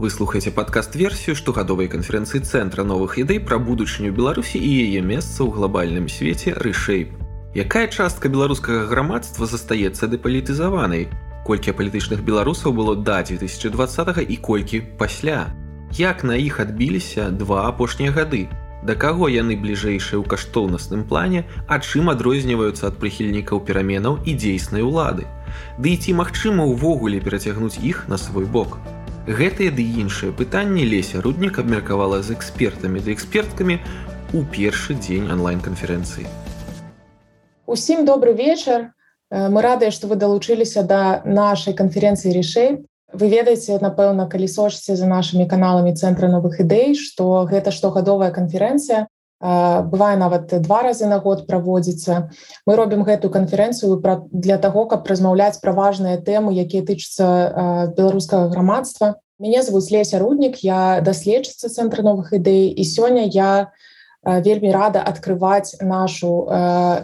Вы слухаеце падкаст-версію штогадовай канферэнцыі цэнтра новых ідэй пра будучыню Беларусі і яе месца ў глобальным свеце рэшэйп. Якая частка беларускага грамадства застаецца дэпалітызаванай? Колькі палітычных беларусаў было да 2020 і колькі пасля? Як на іх адбіліся два апошнія гады? Да каго яны бліжэйшыя ў каштоўнасным плане, а чым адрозніваюцца ад прыхільнікаў пераменаў і дзейснай улады? Ды і ці магчыма ўвогуле перацягнуць іх на свой бок? Гэтыя ды іншыя пытанні леся руднік абмеркавала з экспертамі ды эксперткамі у першы дзень онлайн-канферэнцыі. Усім добрый вечар. Э, мы радыя, што вы далучыліся да нашай канферэнцыі рішэй. Вы ведаеце, напэўна, калі сочыце за нашымі каналамі цэнтра новых ідэй, што гэта штогадовая канферэнцыя. Э, бывае нават два разы на год праводзіцца. Мы робім гэтую канферэнцыю для таго, каб размаўляць пра важныя тэмы, якія тычацца э, беларускага грамадства. Мяне зовут Леся руднік, я даследчыца цэнтра новых ідэй і сёння я вельмі рада адкрываць нашу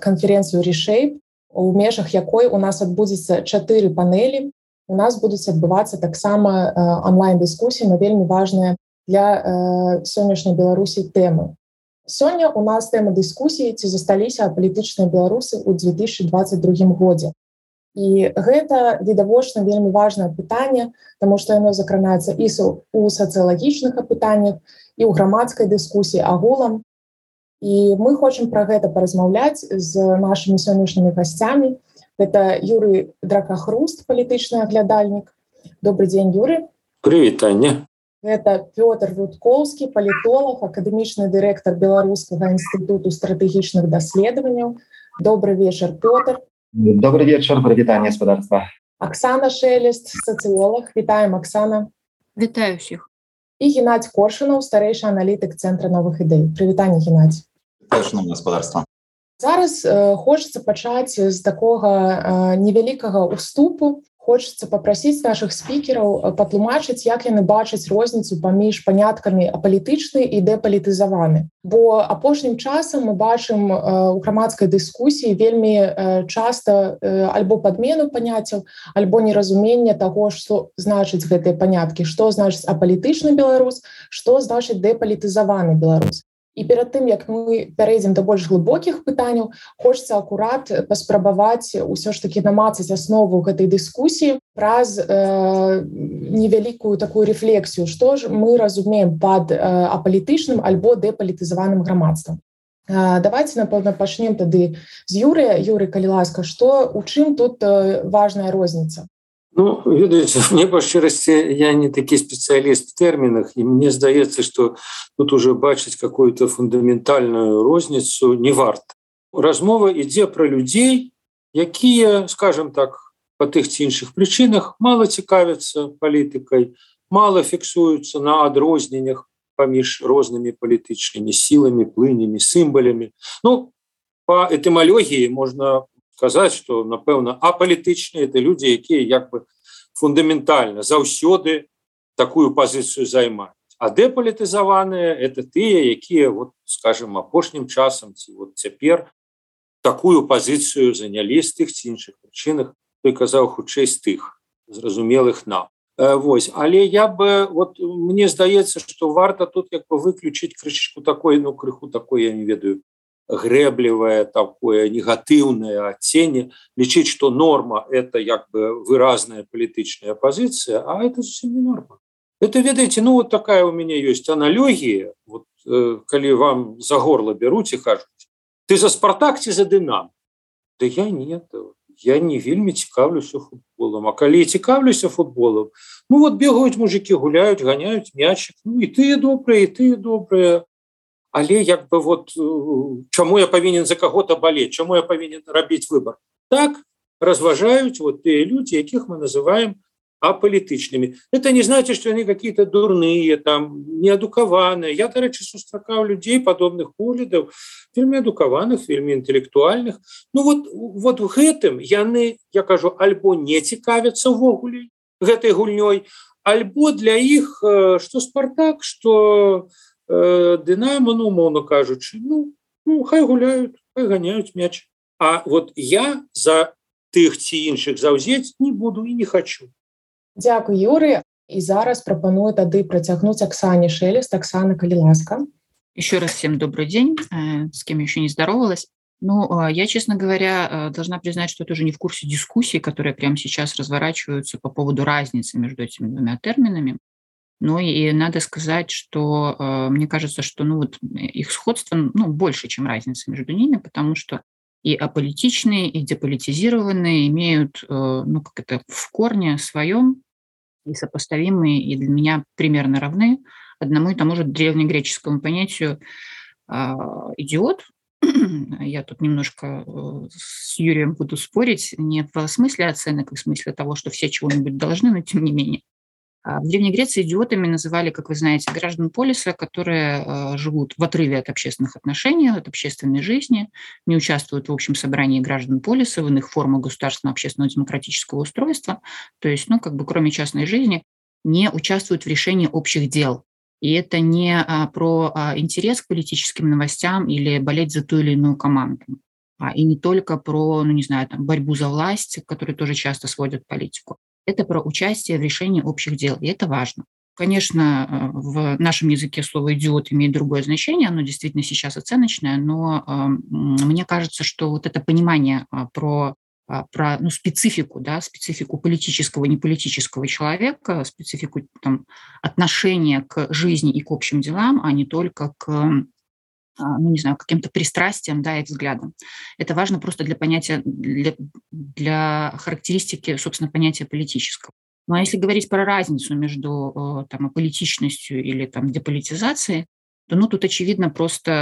канферэнцыю рішэй у межах якой у нас адбудзецца чатыры панелі у нас будуць адбывацца таксама онлайн-дыскусіі на вельмі важныя для сённяшняй беларусій тэмы сёння у нас тэма дыскусіі ці засталіся палітычныя беларусы ў 2022 годзе І гэта відавочна вельмі важнае пытанне, таму што яно закранаецца і у сацыялагічных апытаннях і ў грамадскай дыскусіі агулам. І мы хочам пра гэта паразмаўляць з нашымі сённяшнімі гасцямі. Гэта Юрый дракахруст, палітычны аглядальнік. Добрый дзень Юры. Прывітанне. Гэта Пётр Рудкоўскі, палітолог, акадэмічны дырэктар беларускага інстытуту стратэгічных даследаванняў. Добрый вечар Пётр. Добрый вечер, привитание, господарства. Оксана Шелест, социолог. Витаем, Оксана. Витаю всех. И Геннадий Коршунов, старейший аналитик Центра новых идей. Привитание, Геннадий. Шановне господарство. Зараз э, хочется пачаць з такога э, невялікага уступу хочется попросить наших спикераў э, патлумачыць як яны бачаць розніцу паміж паняткамі апалітычны і дэпалітызаваны бо апошнім часам мы бачым у грамадскай дыскусіі вельмі часто альбо падмену паняццяў альбо неразумення того что значыць гэтыя паняткі что значыць апалітычны беларус что значыць дэпалітызаваны беларус і перад тым як мы пярэдзем да больш глыбокіх пытанняў хочется акурат паспрабаваць ўсё ж таки намацаць аснову гэтай дыскусіі праз э, невялікую такую рефлексію что ж мы разумеем под э, апалітычным альбо дэпалітызаваным грамадствам. Э, давайте напэўна пачнем тады з юрыя. Юры калі ласка что у чым тут э, важная розніница Ну, ведаеце мне па шчырасці я не такі спецыяліст в тэрмінах і мне здаецца что тут уже бачыць какую-то фундаментальную розніцу не варт размова ідзе про людзей якія скажем так по тых ці іншых прычынах мало цікавяцца палітыкай мало фіксуюцца на адрозненнях паміж рознымі палітычнымі сіламі плынямі сімбалямі ну по этымалогіі можна сказаць что напэўна апалітычныя это люди якія як бы фундаментальна заўсёды такую пазіцыю займаюць. А дэпалітызаваныя это тыя якія вот скажем апошнім часам ці вот цяпер такую пазіцыю занялі з тых ці іншых прычынах той казаў хутчэй з тых зразумелых нам. Вось але я бы вот мне здаецца что варта тут як бы выключыць крышечку такой ну крыху такой я не ведаю грэблівае такое негатыўнае адценне лічыць что норма это як бы выразная палітычная пазіцыя а это не норма. Это ведаеце ну вот такая у меня есть аналогія вот э, калі вам за горло бяруць і кажуць ты за спартакці за дынам да я нет я не вельмі цікаўлюся футболом а калі цікаўлюся футболом ну вот бегаюць мужики гуляюць ганяюць мячик ну і ты добрые ты добрые але як бы вот э, чаму я павінен за кого-то болеть чаму я павінен рабіць выбор? Так разважаюць вот тыя люди якіх мы называем апалітычнымі это не значит что они какие-то дурные там неадукаваныя я дарэчы сустракаў людзей падобных поглядаў вельмі адукаваных вельмі інтэлектуальных ну вот вот у гэтым яны я кажу альбо не цікавяцца увогуле гэтай гульнёй альбо для іх что спартак что у Э, дынама ну умоўно кажучы ну, ну хай гуляют гоняюць мяч. А вот я за тых ці іншых заўзець не буду і не хочу. Дякую юры і зараз прапаную тады працягнуць Аксане шелест. Оксана калі ласка еще раз всем добрый день. С кем еще не здоровалась. Ну, я, честно говоря, должна признать, что тоже не в курсе дискуссий, которые прямо сейчас разворачиваются по поводу разницы между этими двумя терминами. Ну и надо сказать, что э, мне кажется, что ну, вот их сходство ну, больше, чем разница между ними, потому что и аполитичные, и деполитизированные имеют э, ну, как это, в корне своем и сопоставимые, и для меня примерно равны одному и тому же древнегреческому понятию а, идиот, я тут немножко э, с Юрием буду спорить, не в смысле оценок, а в смысле того, что все чего-нибудь должны, но тем не менее. А в Древней Греции идиотами называли, как вы знаете, граждан полиса, которые э, живут в отрыве от общественных отношений, от общественной жизни, не участвуют в общем собрании граждан полиса, в иных формах государственного общественного демократического устройства, то есть, ну, как бы кроме частной жизни, не участвуют в решении общих дел, и это не а, про а, интерес к политическим новостям или болеть за ту или иную команду. И не только про, ну не знаю, там, борьбу за власть, которые тоже часто сводят политику. Это про участие в решении общих дел, и это важно. Конечно, в нашем языке слово «идиот» имеет другое значение, оно действительно сейчас оценочное, но мне кажется, что вот это понимание про а, про ну, специфику, да, специфику политического, неполитического человека, специфику там, отношения к жизни и к общим делам, а не только к ну, не знаю, каким-то пристрастиям, да, и взглядам. Это важно просто для понятия, для, для характеристики, собственно, понятия политического. Ну, а если говорить про разницу между там, политичностью или там, деполитизацией, то ну, тут очевидно просто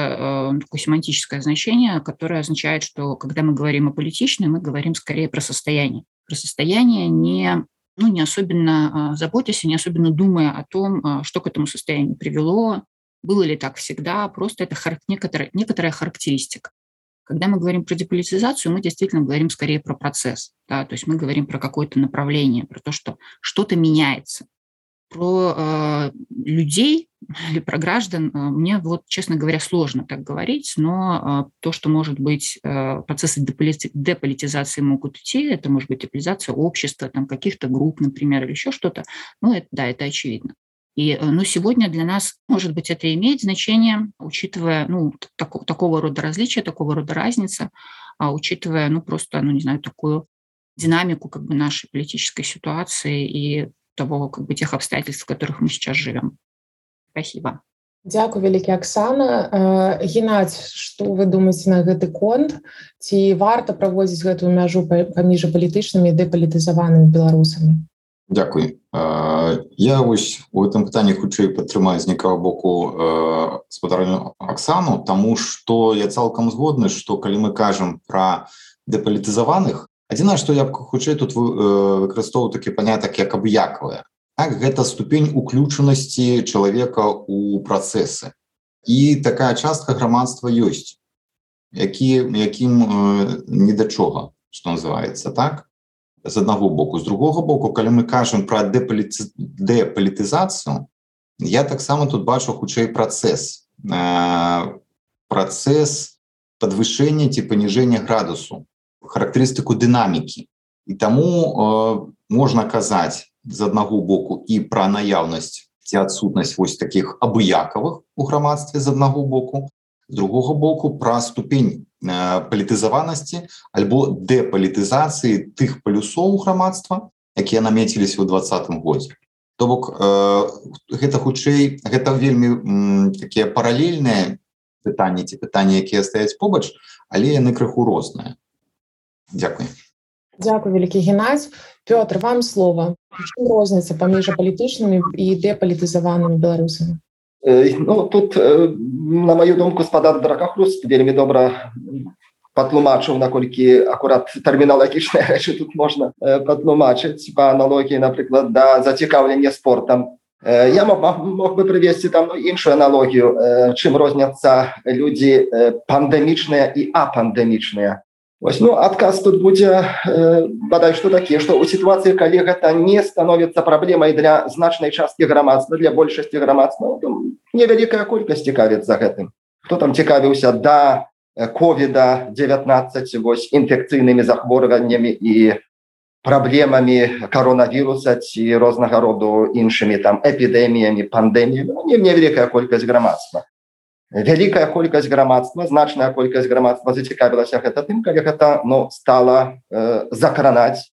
э, такое семантическое значение, которое означает, что когда мы говорим о политичной, мы говорим скорее про состояние. Про состояние не, ну, не особенно э, заботясь, не особенно думая о том, э, что к этому состоянию привело, было ли так всегда, просто это некоторая, некоторая характеристика. Когда мы говорим про деполитизацию, мы действительно говорим скорее про процесс. Да? То есть мы говорим про какое-то направление, про то, что что-то меняется про э, людей или про граждан э, мне вот, честно говоря, сложно так говорить, но э, то, что может быть э, процессы деполити деполитизации могут идти, это может быть деполитизация общества, там каких-то групп, например, или еще что-то, ну, это, да, это очевидно. И э, ну, сегодня для нас, может быть, это имеет значение, учитывая ну, так, такого рода различия, такого рода разница, а учитывая, ну, просто, ну, не знаю, такую динамику как бы нашей политической ситуации и того, как бы тех обстоятельств, в которых мы сейчас живем. Спасибо. Дякую вялікі Аксана геннадзь што вы думаеце на гэты конт ці варта праводзіць гэтую мяжу паміж палітычнымі дэпалітызаванымі беларусамі Дякуй я вось у этом пытанні хутчэй падтрымаю з некага боку спадарню Аксану Таму што я цалкам згодны што калі мы кажам пра дэпалітызаваных адзінае што я б хутчэй тут выкарыстоўваў такі панятак як абыякавая так, гэта ступень уключанасці чалавека у працэсы. І такая частка грамадства ёсць які якім не да чога что называется так з аднаго боку. З другога боку калі мы кажам про дэпаліці дэпалітызацыю я таксама тут бачу хутчэй працэс э, працэс подвышэння ці паніжэння градусу характарыстыку дынамікі і таму э, можна казаць з аднаго боку і пра наяўнасць ці адсутнасць вось таких абыякавых у грамадстве з аднаго боку з другога боку пра ступень э, палітызаванасці альбо дэпалітызацыі тых палюсоў грамадства якія намеціліся ў двадцатым годзе то бок э, гэта хутчэй гэта вельмі такія паралельныя пытанні ці пытанні якія стаяць побач але яны крыху розныя Дякую. Дякую, вялікі геннадзь. Пётр, вам слова. Розніца паміж палітычнымі і дэпалітызаванымі беларусамі? Ну, тут, на маю думку, спадар дракахруст вельмі добра патлумачыў, наколькі акурат тэрміналагічныя рэчы тут можна патлумачыць па аналогіі, напрыклад, да зацікаўлення спортам. Я мог, бы прывесці там ну, іншую аналогію, чым розняцца людзі пандэмічныя і апандэмічныя. Вось, ну, адказ тут будзе э, бадай што такі што ў сітуацыі калі гэта не становіцца праблемай для значнай часткі грамадства для большасці грамадства. Ну, невялікая колькасць цікавіць за гэтым. Хто там цікавіўся да ковіда 19 вось інфекцыйнымі захворваннямі і праблемамі коронавіруса ці рознага роду іншымі там эпідэміямі пандэміямі. Ну, не невялікая колькасць грамадства вялікая колькасць грамадства значная колькасць грамадства зацікавілася гэта тым калі гэта ну, стала э, закранаць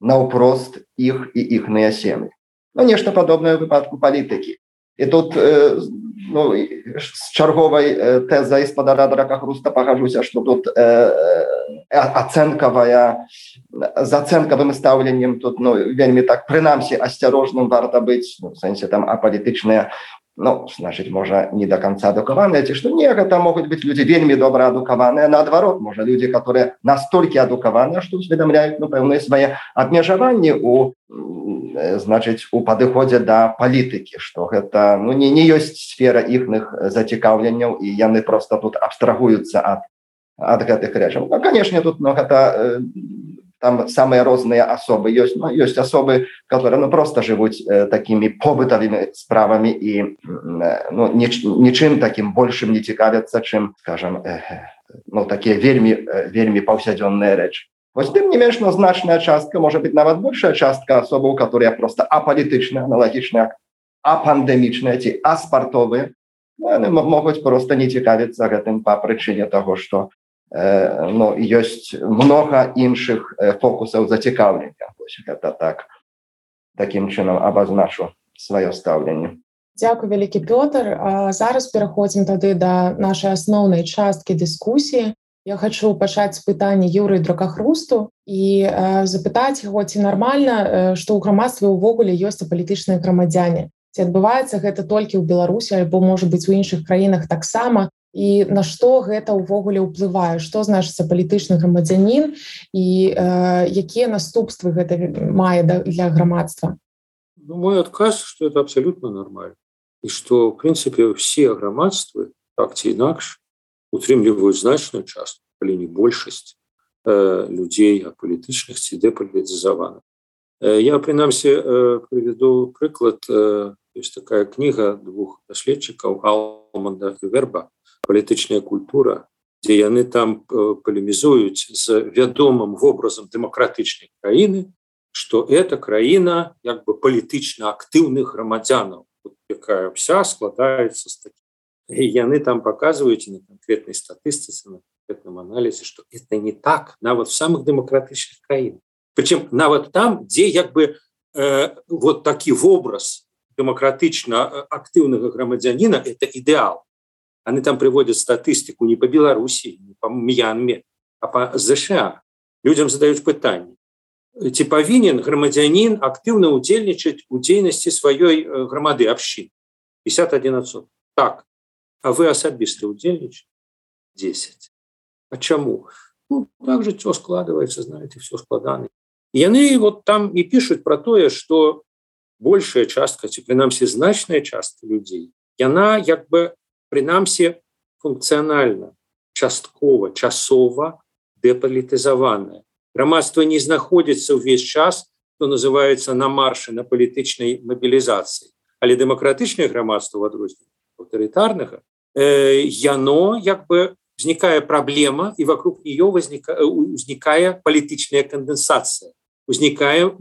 наўпрост іх і іхныя сем'і. Ну, нешта падобнае выпадку палітыкі. І тут э, ну, з чарговай э, тэзай спадара драка хруста пагажуся што тут э, ацэнкавая з ацэнкавым стаўленнем тут ну, вельмі так прынамсі асцярожным варта быць ну, сэнсе там апалітычныя ну значит можа не до конца адукаваныя ці што не гэта могуць быть люди вельмі добра адукаваныя наадварот можа люди которые настолькі адукаваныя что усведомляюць ну пэўныя свае абмежаванні у значыць у падыходзе да палітыкі что гэта ну не не ёсць сфера іхных зацікаўленняў і яны просто тут абстрагуюцца ад ад гэтых рэчаў ну, конечно тут но гэта там самыя розныя асобы ёсць ну, ёсць асобы которые ну просто жывуць э, такими побытавымі справамі і э, ну, нічым таким большим не цікавяцца чым скажем э, ну такія вельмі э, вельмі паўсядзённыя рэчы Вось тым не менш но значная частка можа быть нават большая частка асобаў которые просто апалітычная аналагічная а пандемічныя ці аспартовыя ну, могуць просто не цікавіцца гэтым па прычыне того что ну, ёсць много іншых фокусаў зацікаўлення гэта так таким чынам абазначу сваё стаўленне. Дякую вялікі Пётр зараз пераходзім тады да нашай асноўнай часткі дыскусіі. Я хочу пачаць з пытання юры дракахрусту і э, запытаць яго ці нармальна што ў грамадстве ўвогуле ёсць палітычныя грамадзяне. Ці адбываецца гэта толькі ў беларусі альбо можа быць у іншых краінах таксама і на што гэта ўвогуле ўплывае? Што значыцца палітычны грамадзянін і э, якія наступствы гэта мае да, для грамадства? Ну, мой адказ что это абсолютно нормально і что в прынцыпе все грамадствы так ці інакш утрымліваюць значную частку калі не большасць э, людзей а палітычных ці дэпалітызавана э, я прынамсі э, прыведу прыклад э, есть такая кніга двух даследчыкаў алманда верба палітычная культура дзе яны там э, палемізуюць з вядомым вобразам дэмакратычнай краіны что эта краіна як бы палітычна актыўных грамадзянаў якая вся складаецца з такі яны там показваюць на конкретнай статыстыцы на конкретным аналізе что это не так нават в самых дэмакратычных краін причем нават там дзе як бы э, вот такі вобраз дэмакратычна э, актыўнага грамадзяніна это ідэал они там приводят статыстику не по беларуси не по мьянме а по сша людям задают пытание ці павінен грамадзянин актыўна удзельнічаць у дзейнасці сваёй э, грамады общин 51 так а вы асабіста удзельнічаете 10 а чаму ну, так же все складывается знаете все складаны яны вот там и пишут про тое что большая частка ці прынамсі значная частка людзей яна як бы прынамсі функцыянальна часткова часова дэпалітызаваная. Грамадства не знаходзіцца ўвесь час то называется на маршы на палітычнай мабілізацыі. Але дэмакратычнае грамадства в адрозненне аўтарытарнага э, яно як бы знікае праблема і вокруг нее возніка узнікае палітычная кандэнсацыя узнікае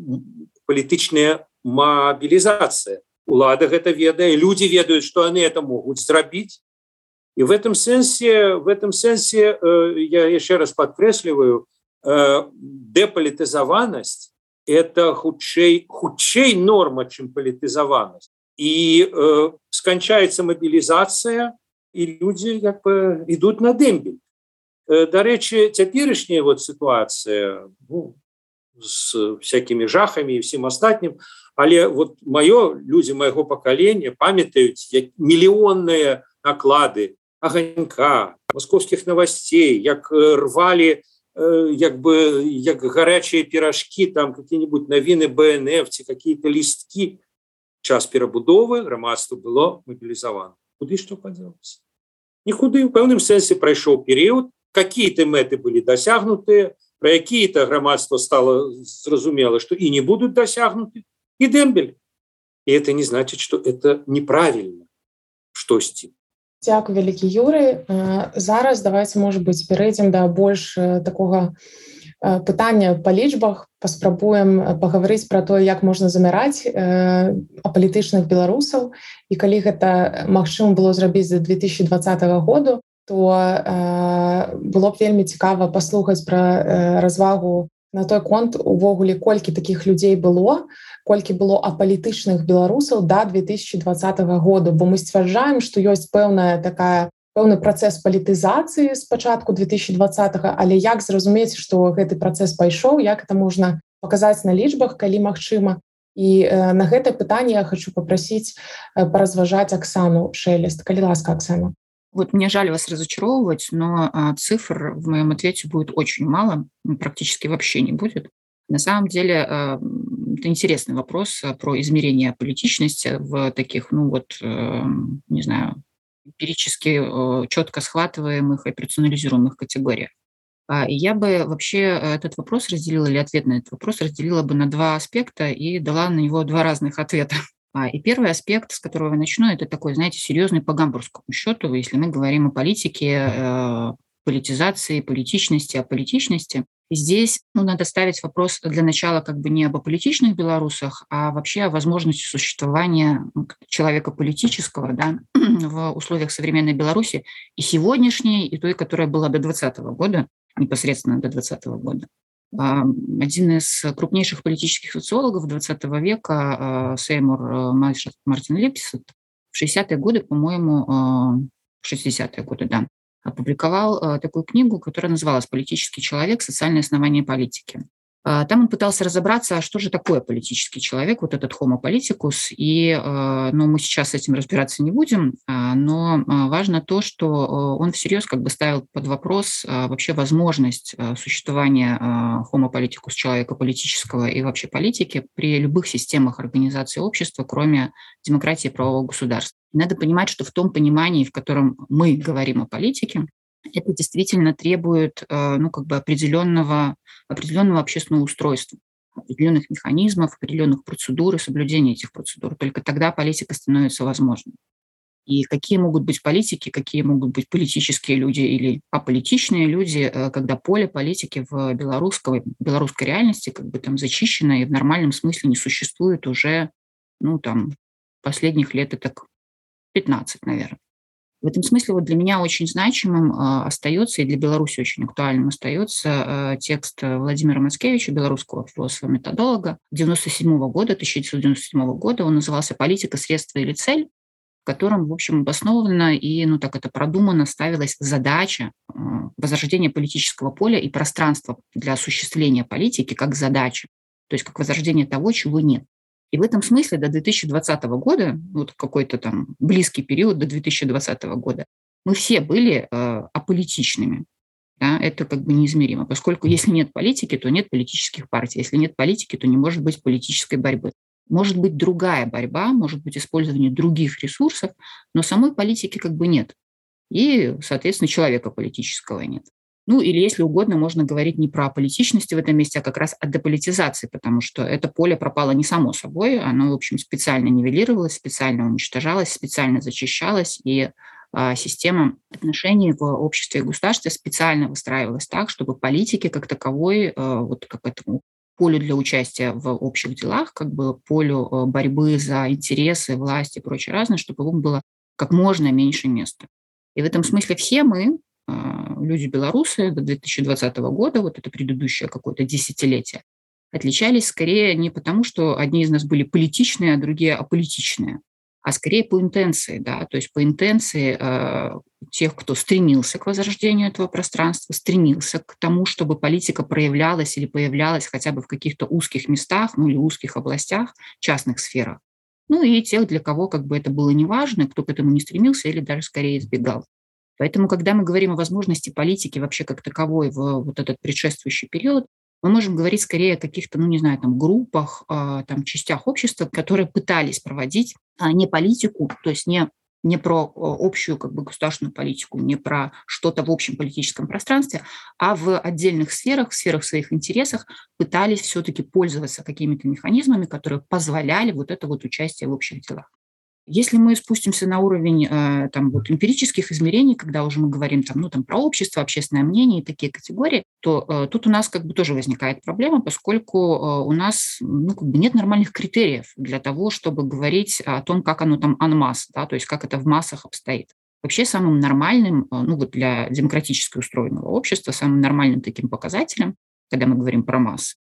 палітычная мабілізацыя лада гэта ведае люди ведаюць что они это могуць зрабіць и в этом сэнсе в этом сэнсе э, я еще раз подкрэсліваю э, деполітызаванасць это хутчэй хутчэй норма чым палітызаванасць і э, сканчаецца мобілізацыя і люди як бы идут на дэмбель э, дарэчы цяперашняя вот ситуация ну, с всякими жахами и всем остатнім але вот маё люди моего поколения памятаюць миллионные наклады огонька московских новостей як э, рвали э, як бы як горячие пирожки там какие-нибудь новины бнф какие-то листки. Час перабудовы грамадства было мобілізавано куды что поделаться нікуды. В пэўным сэнсе прайшоў период какие-то мэты были досягнутые про какие-то грамадства стало зразумела что и не будут досягнуты и дембель. И это не значит что это неправильно штосьці Дзякую вялікі юры зараз давайте может быть пярэдзем да больш такога пытання па лічбах паспрабуем пагаварыць пра то як можна замяраць апалітычных беларусаў і калі гэта магчыма было зрабіць за 2020 году то было б вельмі цікава паслухаць пра развагу на той конт увогуле колькі таких людзей было колькі было апалітычных беларусаў да 2020 году бо мы сцвярджаем што ёсць пэўная такая пэўны працэс палітызацыі з пачатку 2020 але як зразумець што гэты працэс пайшоў як это можна паказаць на лічбах калі магчыма. І э, на гэтае пытанне я хочу попросіць э, паразважаць Аксану шелест калі ласка Аксана Вот мне жаль вас разочаровывать, но а, цифр в моем ответе будет очень мало, практически вообще не будет. На самом деле а, это интересный вопрос про измерение политичности в таких, ну вот, а, не знаю, эмпирически четко схватываемых и персонализируемых категориях. Я бы вообще этот вопрос разделила, или ответ на этот вопрос разделила бы на два аспекта и дала на него два разных ответа. И первый аспект, с которого я начну, это такой, знаете, серьезный по гамбургскому счету, если мы говорим о политике, э, политизации, политичности, о политичности. Здесь ну, надо ставить вопрос для начала как бы не об аполитичных белорусах, а вообще о возможности существования человека политического да, в условиях современной Беларуси и сегодняшней, и той, которая была до 2020 года, непосредственно до 2020 года. Один из крупнейших политических социологов 20 века, Сеймур э, Мартин Липс, в 60-е годы, по-моему, 60-е годы, да, опубликовал э, такую книгу, которая называлась «Политический человек. Социальные основания политики». А, там он пытался разобраться, а что же такое политический человек, вот этот homo politicus. И а, ну, мы сейчас с этим разбираться не будем, а, но важно то, что он всерьез как бы ставил под вопрос вообще возможность существования homo politicus, человека политического и вообще политики при любых системах организации общества, кроме демократии и правового государства. Надо понимать, что в том понимании, в котором мы говорим о политике, это действительно требует э, ну, как бы определенного, определенного общественного устройства, определенных механизмов, определенных процедур и соблюдения этих процедур. Только тогда политика становится возможной. И какие могут быть политики, какие могут быть политические люди или аполитичные люди, э, когда поле политики в белорусской, белорусской реальности как бы там зачищено и в нормальном смысле не существует уже, ну, там, последних лет это 15, наверное. В этом смысле вот для меня очень значимым э, остается и для Беларуси очень актуальным остается э, текст Владимира Маскевича, белорусского философа-методолога 97 года, 1997 года. Он назывался «Политика, средства или цель», в котором, в общем, обоснованно и, ну так это продуманно ставилась задача э, возрождения политического поля и пространства для осуществления политики как задача, то есть как возрождение того, чего нет. И в этом смысле до 2020 года, вот какой-то там близкий период до 2020 года, мы все были э, аполитичными. Да, это как бы неизмеримо, поскольку если нет политики, то нет политических партий. Если нет политики, то не может быть политической борьбы. Может быть другая борьба, может быть использование других ресурсов, но самой политики как бы нет. И, соответственно, человека политического нет. Ну или, если угодно, можно говорить не про политичность в этом месте, а как раз о деполитизации, потому что это поле пропало не само собой, оно, в общем, специально нивелировалось, специально уничтожалось, специально зачищалось, и а, система отношений в обществе и государстве специально выстраивалась так, чтобы политики как таковой, а, вот как этому полю для участия в общих делах, как бы полю а, борьбы за интересы, власти и прочее разное, чтобы ему было как можно меньше места. И в этом смысле все мы, а, люди белорусы до 2020 года, вот это предыдущее какое-то десятилетие, отличались скорее не потому, что одни из нас были политичные, а другие аполитичные, а скорее по интенции, да, то есть по интенции э, тех, кто стремился к возрождению этого пространства, стремился к тому, чтобы политика проявлялась или появлялась хотя бы в каких-то узких местах, ну или узких областях, частных сферах. Ну и тех, для кого как бы это было неважно, кто к этому не стремился или даже скорее избегал. Поэтому, когда мы говорим о возможности политики вообще как таковой в вот этот предшествующий период, мы можем говорить скорее о каких-то, ну, не знаю, там, группах, а, там, частях общества, которые пытались проводить а, не политику, то есть не не про общую как бы, государственную политику, не про что-то в общем политическом пространстве, а в отдельных сферах, в сферах своих интересах пытались все-таки пользоваться какими-то механизмами, которые позволяли вот это вот участие в общих делах. Если мы спустимся на уровень э, там, вот, эмпирических измерений, когда уже мы говорим там, ну, там, про общество, общественное мнение и такие категории, то э, тут у нас как бы тоже возникает проблема, поскольку э, у нас ну, как бы нет нормальных критериев для того, чтобы говорить о том, как оно там анмасс, да, то есть как это в массах обстоит. Вообще самым нормальным, э, ну вот для демократически устроенного общества, самым нормальным таким показателем, когда мы говорим про массы,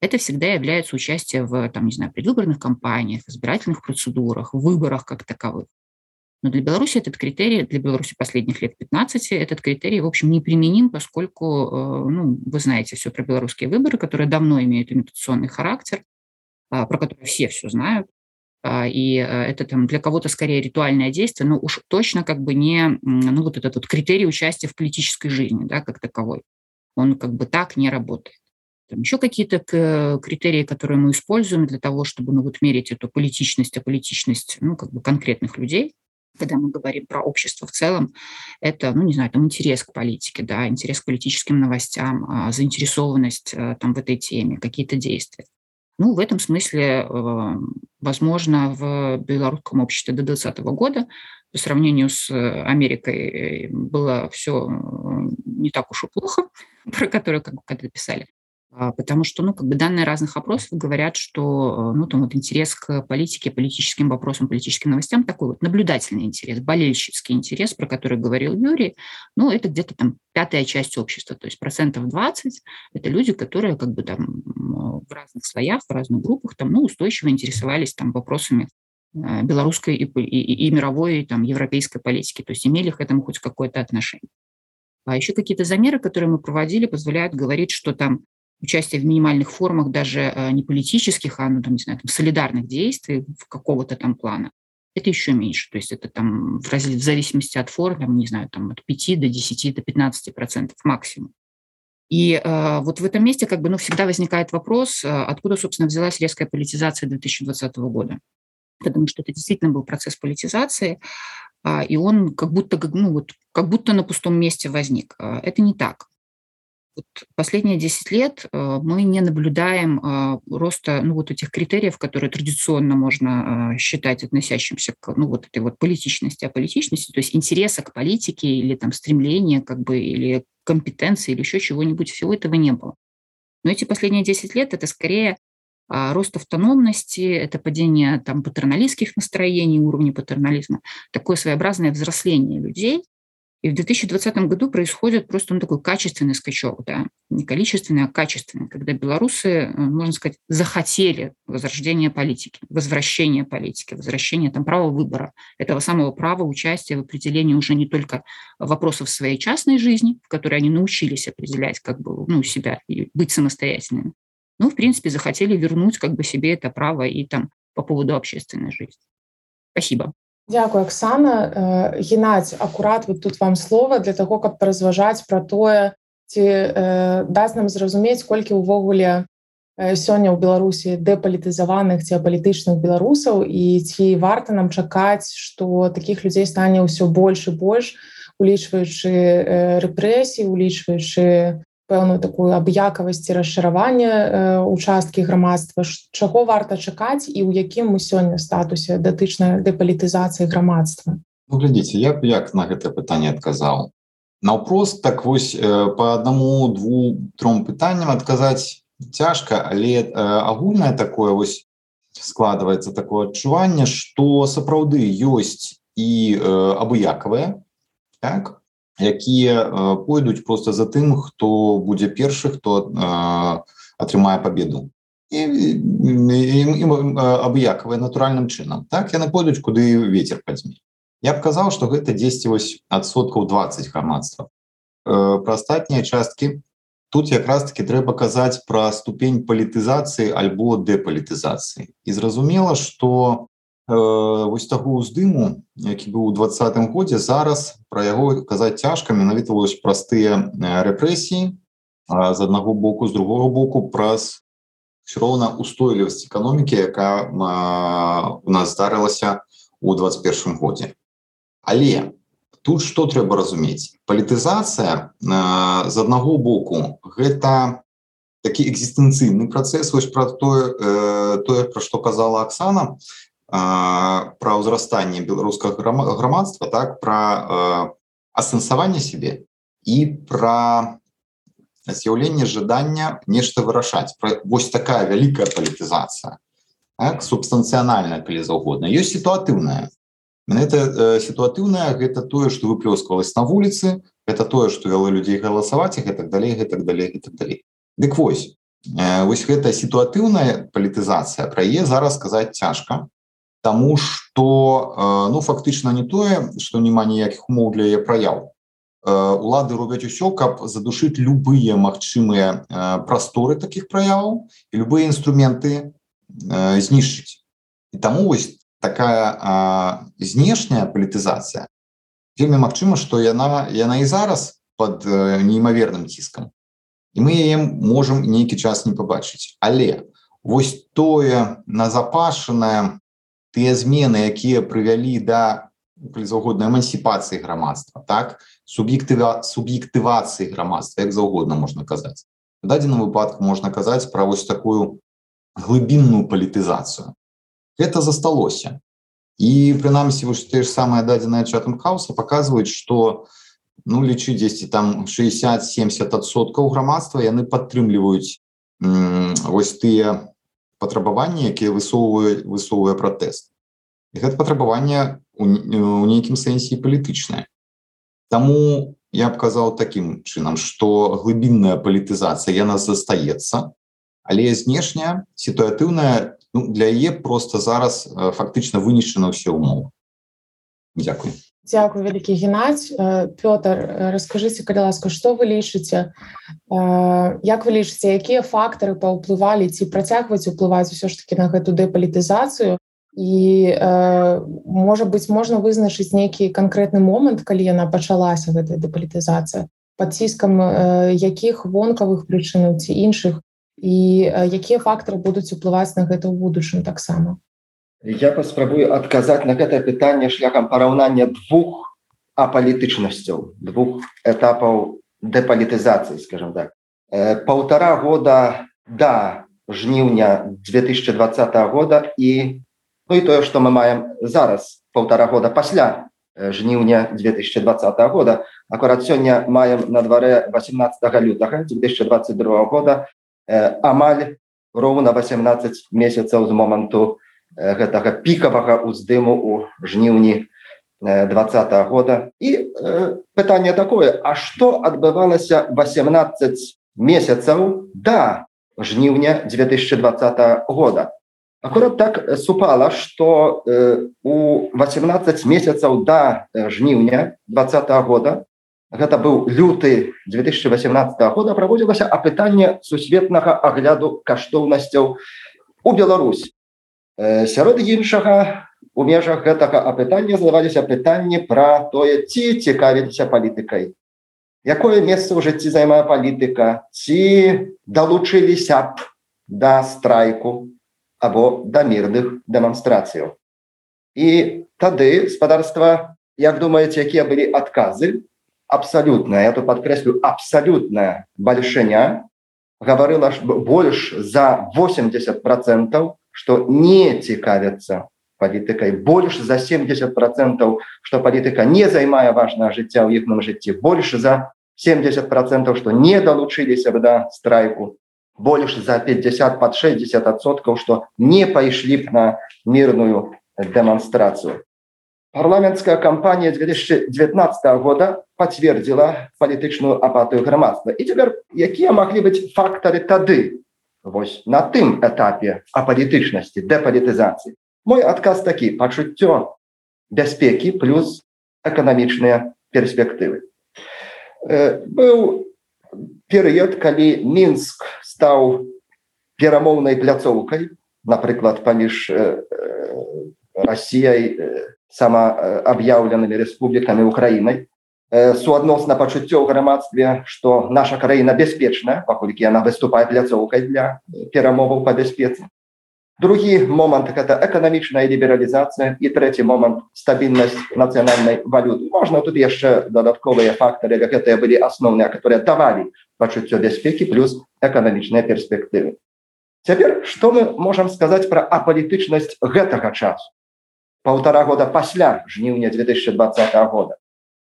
это всегда является участие в, там, не знаю, предвыборных кампаниях, избирательных процедурах, выборах как таковых. Но для Беларуси этот критерий, для Беларуси последних лет 15, этот критерий, в общем, не применим, поскольку, э, ну, вы знаете все про белорусские выборы, которые давно имеют имитационный характер, а, про которые все все знают, а, и э, это там для кого-то скорее ритуальное действие, но уж точно как бы не, ну, вот этот вот критерий участия в политической жизни, да, как таковой. Он как бы так не работает. Там еще какие-то критерии, которые мы используем для того, чтобы ну, вот мерить эту политичность, а политичность ну, как бы конкретных людей, когда мы говорим про общество в целом, это, ну, не знаю, там интерес к политике, да, интерес к политическим новостям, а, заинтересованность э, там в этой теме, какие-то действия. Ну, в этом смысле, э, возможно, в белорусском обществе до 2020 года по сравнению с Америкой э, было все не так уж и плохо, про которое как бы когда писали. А, потому что, ну, как бы данные разных опросов говорят, что, ну, там вот интерес к политике, политическим вопросам, политическим новостям такой вот наблюдательный интерес, болельщицкий интерес, про который говорил Юрий, ну, это где-то там пятая часть общества, то есть процентов 20 – это люди, которые как бы там в разных слоях, в разных группах там, ну, устойчиво интересовались там вопросами э, белорусской и, и, и мировой, там, европейской политики, то есть имели к этому хоть какое-то отношение. А еще какие-то замеры, которые мы проводили, позволяют говорить, что там участие в минимальных формах даже э, не политических, а, ну, там, не знаю, там, солидарных действий в какого-то там плана, это еще меньше. То есть это там в, раз... в зависимости от форм, там, не знаю, там от 5 до 10 до 15 процентов максимум. И э, вот в этом месте как бы ну, всегда возникает вопрос, э, откуда, собственно, взялась резкая политизация 2020 года. Потому что это действительно был процесс политизации, э, и он как будто, ну, вот, как будто на пустом месте возник. Э, это не так вот последние 10 лет э, мы не наблюдаем э, роста ну, вот этих критериев, которые традиционно можно э, считать относящимся к ну, вот этой вот политичности, а политичности, то есть интереса к политике или там стремления как бы, или компетенции или еще чего-нибудь, всего этого не было. Но эти последние 10 лет это скорее рост автономности, это падение там патерналистских настроений, уровня патернализма, такое своеобразное взросление людей, и в 2020 году происходит просто ну, такой качественный скачок, да, не количественный, а качественный, когда белорусы, э, можно сказать, захотели возрождения политики, возвращения политики, возвращения там, права выбора, этого самого права участия в определении уже не только вопросов своей частной жизни, в которой они научились определять как бы, ну, себя и быть самостоятельными, но, в принципе, захотели вернуть как бы себе это право и там по поводу общественной жизни. Спасибо. Дякую Оксана. Геннадзь акурат вот тут вам слова для того каб паразважаць про тое ці э, даст нам зразумець колькі ўвогуле сёння ў беларусі дэпалітызаваных ці апалітычных беларусаў і ці варта нам чакаць што таких людзей стане ўсё больш і больш улічваючы э, рэпрэсіі улічваючы пэўную такую аб'якавасці расчаравання э, участкі грамадства. Чаго варта чакаць і ў якім мы сёння статусе датычна дэпалітызацыі грамадства? Ну, глядзіце я б як на гэта пытанне адказаў. Наўпрост так вось э, по аднаму двум тром пытанням адказаць цяжка але э, агульнае такое вось складывается такое адчуванне что сапраўды ёсць і абыякавыя так якія пойдуць просто за тым хто будзе першы хто атрымае победу абыякавыя натуральным чынам. Так яны пойдуць куды ветер падзьме я б казаў что гэта 10 вось адсоткаў 20 грамадства. Про астатнія часткі тут якраз таки трэба казаць пра ступень палітызацыі альбо дэпалітызацыі. І зразумела что вось таго ўздыму які быў у двадцатым годзе зараз пра яго казаць цяжка менавіта вось простыя рэпрэсіі з аднаго боку з другого боку праз все роўна устойлівасць эканомікі якая у нас здарылася у 21 годзе. Але тут что трэба разумець? Палітызацыя з аднаго боку гэта такі экзістэнцыйны працэс вось про тое тое про што казала Аксана пра ўзрастанне беларускага грамадства так пра асэнсаванне сябе і пра з'яўленне жадання нешта вырашаць вось такая вялікая палітызацыя так, субстанцыянальная калі заўгодна ёсць сітуатыўная это сітуатыўная гэта тое што выплёскалась на вуліцы это тое што вяло людзей галасаваць і гэтак далей гэтак далей гэтак далей дык вось вось гэта сітуатыўная палітызацыя пра е зараз сказаць цяжка Таму что ну фактычна не тое што няма ніякіх умоў для яе праяў улады робяць усё каб задушыць любыя магчымыя прасторы таких праяваў і любыя інструменты знішчыць і таму вось такая знешняя палітызацыя вельмі магчыма што яна яна і зараз под неймаверным ціскам і мы яе можемм нейкі час не пабачыць але вось тое назапашанае тыя змены якія прывялі да заўгоднай эмансіпацыі грамадства так? Суб'ектыва суб'ектывацыі грамадства як заўгодна можна казаць. Дадзеным выпадку можна казаць пра вось такую глыбінную палітызацыю. Это засталося. І прынамсі вось те ж самая дадзеная чатам хауса показваюць что ну лічы дзесьці там 60-70соткаў грамадства яны падтрымліваюць вось тыя патрабаванні якія высоўваюць высовыя пратэст. Гэта патрабаванне у нейкім сэнсе палітычнае. Таму я б казаў такім чынам што глыбінная палітызацыя яна застаецца але знешняя сітуатыўная ну, для яе просто зараз фактычна вынішчана ўсе ўмовы. Дякую Дякую вялікі геннадзь Пётр расскажыце калі ласка што вы лічыце як вы лічыце якія фактары паўплывалі ці працягваць уплываць усё ж таки на гэту дэпалітызацыю і можа быць можна вызначыць нейкі канкрэтны момант калі яна пачалася гэтая дэпалітызацыя под ціскам якіх вонкавых прычынаў ці іншых і якія фактары будуць уплываць на гэта ў будучым таксама Я паспрабую адказаць на гэтае пытанне шляхам параўнання двух апалітычнасцяў двух этапаў дэпалітызацыі скажем так. Полтора года до жніўня 2020 года і ну і тое что мы маем зараз полтора года пасля жніўня 2020 года. Акурат сёння маем на дварэ 18 лютага 2022 года амаль роўна 18 месяцаў з моманту гэтага пікавага ўздыму у жніўні двадца -го года. І э, пытанне такое А што адбывалася 18 месяцаў да жніўня 2020 года? Акурат так супала что э, у 18 месяцаў да жніўня двадца года гэта быў люты 2018 года праводзілася апытанне сусветнага агляду каштоўнасцяў у Беларусь сярод іншага у межах гэтага апытання задаваліся пытанні пра тое ці цікавіліся палітыкай якое месца ў жыцці займае палітыка ці далучыліся б да страйку або да мірных дэманстрацыяў і тады спадарства як думаеце якія былі адказы абсалютная я тут подкрэслю абсалютная бальшыня гаварыла ж больш за 80 процентов что не цікавяцца палітыкай больш за 70 процентов что палітыка не займае важное жыцця ў іхным жыцці больш за 70 процентов что не далучыліся бы да страйку. Больш за 50 под 60соткаў что не пайшлі б на мірную дэманстрацыю парламенцкая кампанія 2019 года подцвердзіла палітычную апатыю грамадства і цяпер якія маглі быць фактары тады вось на тым этапе апалітычнасці дэпалітызацыі. Мой адказ такі пачуццё бяспекі плюс эканамічныя перспектывы. Э, быў перыяд калі мінск стаў перамоўнай пляцоўкай напрыклад паміж э, Расіяй самааб'яўленымі рэспублікамі Украінай суадносна пачуццё ў грамадстве што наша краіна бяспечная паколькі яна выступае пляцоўкай для перамоваў па бяспецы другі момант гэта эканамічная лібералізацыя і трэці момант стабільнасць нацыянальнай валюты. Можна тут яшчэ дадатковыя фактары гэтыя былі асноўныя которые давалі пачуццё бяспекі плюс эканамічныя перспектывы Цяпер што мы можам сказаць пра апалітычнасць гэтага часу? Полтора года пасля жніўня 2020 года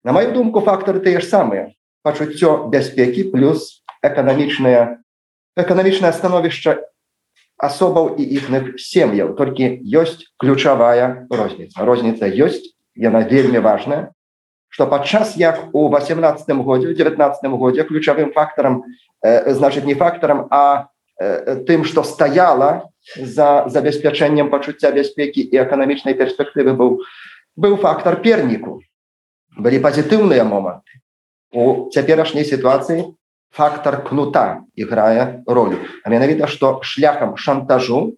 на мою думку фактары тыя ж самыя пачуццё бяспекі плюс эканамічнае эканамічнае становішча асобаў і іхных сем'яў. Толькі ёсць ключавая розніца. Розніца ёсць яна вельмі важная что падчас як у 18 годзе 19 годзе ключавым фактарам э, значит не фактарам а э, тым что стаяла за забеспячэннем пачуцця бяспекі і эканамічнай перспектывы быў быў фактор перніку былі пазітыўныя моманты у цяперашняй сітуацыі фактор кнута іграе ролю а менавіта што шляхам шантажу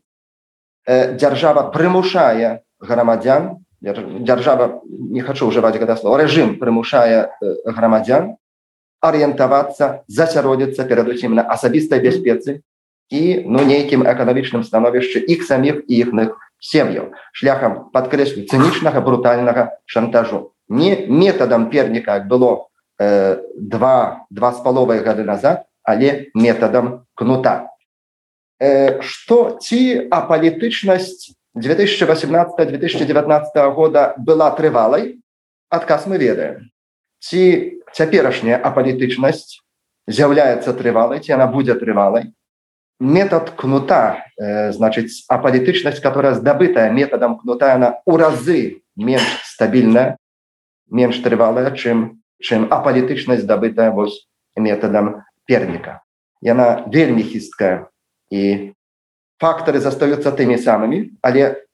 э, дзяржава прымушае грамадзян дзяржава не хочу ўжываць гэта слова рэжым прымушае грамадзян арыентавацца засяродзіцца перадусім на асабістай бяспецы і ну нейкім эканамічным становішчы іх саміх і іхных сем'яў шляхам падкрэслю цынічнага брутальнага шантажу не метадам перніка было э, два два з паловай гады назад але метадам кнута. Э, што ці апалітычнасць 2018-2019 года была трывалай адказ мы ведаем. Ці цяперашняя апалітычнасць з'яўляецца трывалай ці она будзе трывалай. Метод кнута э, значыць апалітычнасць которая здабытая методам кнута она у разы менш стабільная менш трывалая чым чым апалітычнасць здабытая вось методам перніка. Яна вельмі хісткая. І фактары застаюцца тымі самымі але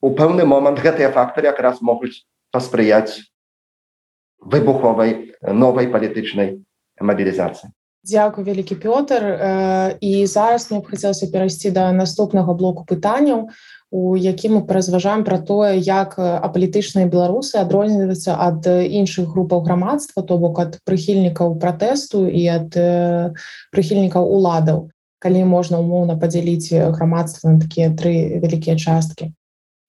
у пэўны момант гэтыя фактары якраз могуць паспрыяць выбуховай новай палітычнай мабілізацыі. Дякую вялікі Пётр. І зараз мне б хацелася перайсці да наступнага блоку пытанняў у якім мы паразважаем пра тое як апалітычныя беларусы адрозніваюцца ад іншых групаў грамадства то бок ад прыхільнікаў пратэсту і ад прыхільнікаў уладаў калі можна умоўна падзяліць грамадства на такія тры вялікія часткі.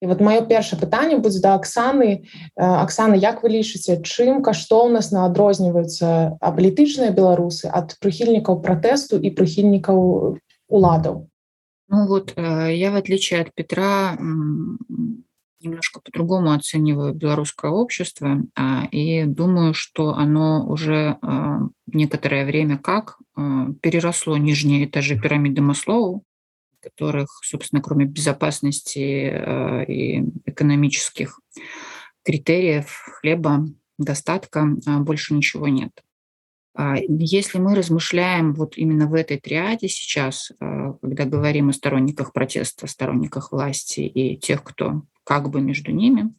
І вот маё першае пытанне будзе да Аксаны Аксана як вы лічыце чым каштоўнасна адрозніваюцца апалітычныя беларусы ад прыхільнікаў пратэсту і прыхільнікаў уладаў Ну вот я в отличие от Петра немножко по-другому оцениваю белорусское общество а, и думаю, что оно уже а, некоторое время как а, переросло нижние этажи пирамиды Маслоу, которых, собственно, кроме безопасности и экономических критериев хлеба, достатка, больше ничего нет. Если мы размышляем вот именно в этой триаде сейчас, когда говорим о сторонниках протеста, сторонниках власти и тех, кто как бы между ними.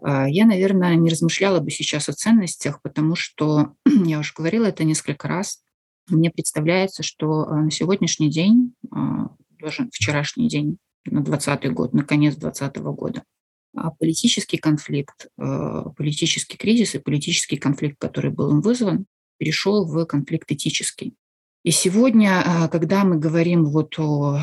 А, я, наверное, не размышляла бы сейчас о ценностях, потому что, я уже говорила это несколько раз, мне представляется, что а, на сегодняшний день, а, даже вчерашний день, на 2020 год, на конец 2020 года, политический конфликт, политический кризис и политический конфликт, который был им вызван, перешел в конфликт этический. И сегодня, когда мы говорим вот о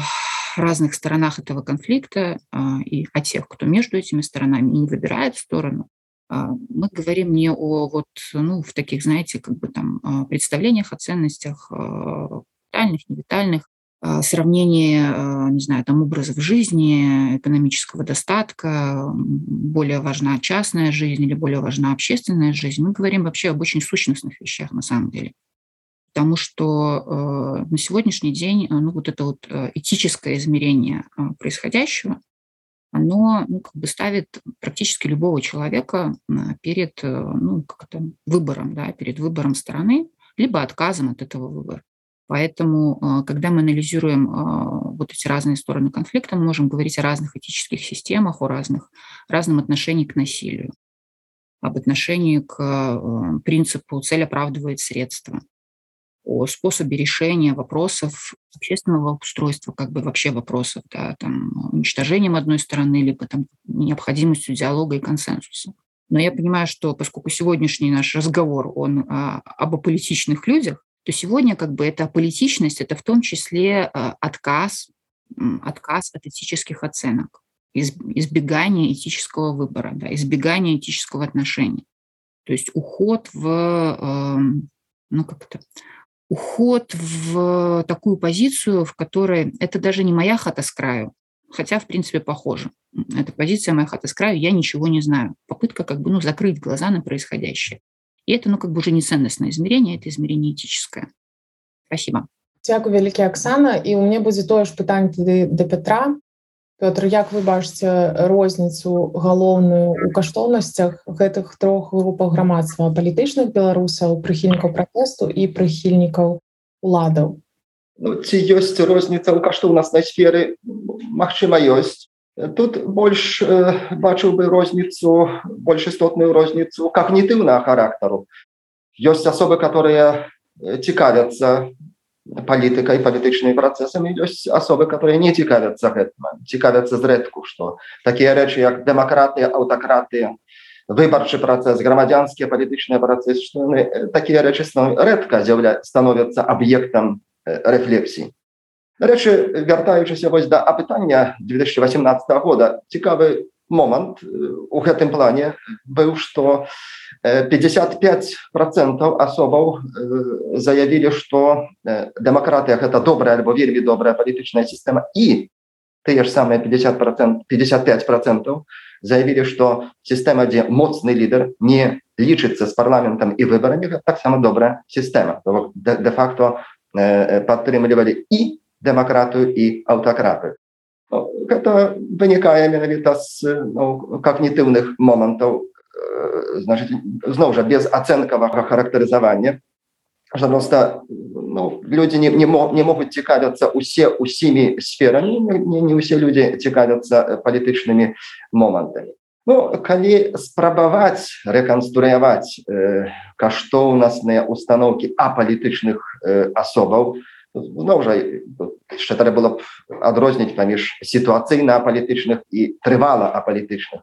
разных сторонах этого конфликта а, и о тех, кто между этими сторонами не выбирает сторону, а, мы говорим не о вот, ну, в таких, знаете, как бы там а, представлениях о ценностях витальных, невитальных, сравнении, не знаю, там образов жизни, экономического достатка, более важна частная жизнь или более важна общественная жизнь. Мы говорим вообще об очень сущностных вещах на самом деле потому что э, на сегодняшний день ну, вот это вот э, этическое измерение э, происходящего, оно ну, как бы ставит практически любого человека перед ну, как это, выбором, да, перед выбором стороны, либо отказом от этого выбора. Поэтому, когда мы анализируем вот эти разные стороны конфликта, мы можем говорить о разных этических системах, о разных, разном отношении к насилию, об отношении к принципу «цель оправдывает средства», о способе решения вопросов общественного устройства, как бы вообще вопросов, да, там, уничтожением одной стороны, либо там, необходимостью диалога и консенсуса. Но я понимаю, что поскольку сегодняшний наш разговор, он а, об аполитичных людях, то сегодня как бы эта политичность, это в том числе а, отказ, отказ от этических оценок, из, избегание этического выбора, да, избегание этического отношения. То есть уход в, э, ну как это, уход в такую позицию, в которой это даже не моя хата с краю, хотя, в принципе, похоже. Это позиция моя хата с краю, я ничего не знаю. Попытка как бы ну, закрыть глаза на происходящее. И это ну, как бы уже не ценностное измерение, это измерение этическое. Спасибо. Дякую вялікі Аксана і у мне будзе тое ж пытанне тады да Петра Пётр як вы бачыце розніцу галоўную у каштоўнасцях гэтых трох групах грамадства? Палітычных беларусаў прыхільнікаў пратэсту і прыхільнікаў уладаў? Ну, ці ёсць розніца ў каштоўнаснай сферы? Мачыма ёсць. Тут больш э, бачыў бы розніцу больш істотную розніцу когнітыўнага характару. Ёсць асобы которые цікавяцца палітыкай палітычнымі працэсамі ёсць асобы которые не цікавяцца гэтым цікавяцца зрэдку што такія рэчы як дэмакратыя аўтакратыя выбарчы працэс грамадзянскія палітычныя працэсы такія рэчы рэдка з'яўля становяцца аб'ектам рэфлексій. Рэчы вяртаючыся вось да апытання 2018 года цікавы момант у гэтым плане быў што 55 процентаў асобаў заявілі што дэмакратыя гэта добрая альбо вельмі добрая палітычная сістэма і тыя ж самыя 50 процент 55 процентаў заявілі што сістэма дзе моцны лідар не лічыцца з парламентам і выбарамі таксама добрая сістэма де-факто падтрымлівалі і дэмакратыю і аўтакратыю. Гэта вынікае менавіта з ну, когнітыўных момантаў зноў жа без ацэнкавага характарызавання просто ну, людзі не, не, мог, не могуць цікавяцца усе усімі сферамі не, не ўсе людзі цікавяцца палітычнымі момантамі Ну, калі спрабаваць рэканструяваць э, каштоўнасныя установкі апалітычных э, асобаў зноў жа яшчэ трэба было б адрозніць паміж сітуацыйна палітычных і трывала апалітычных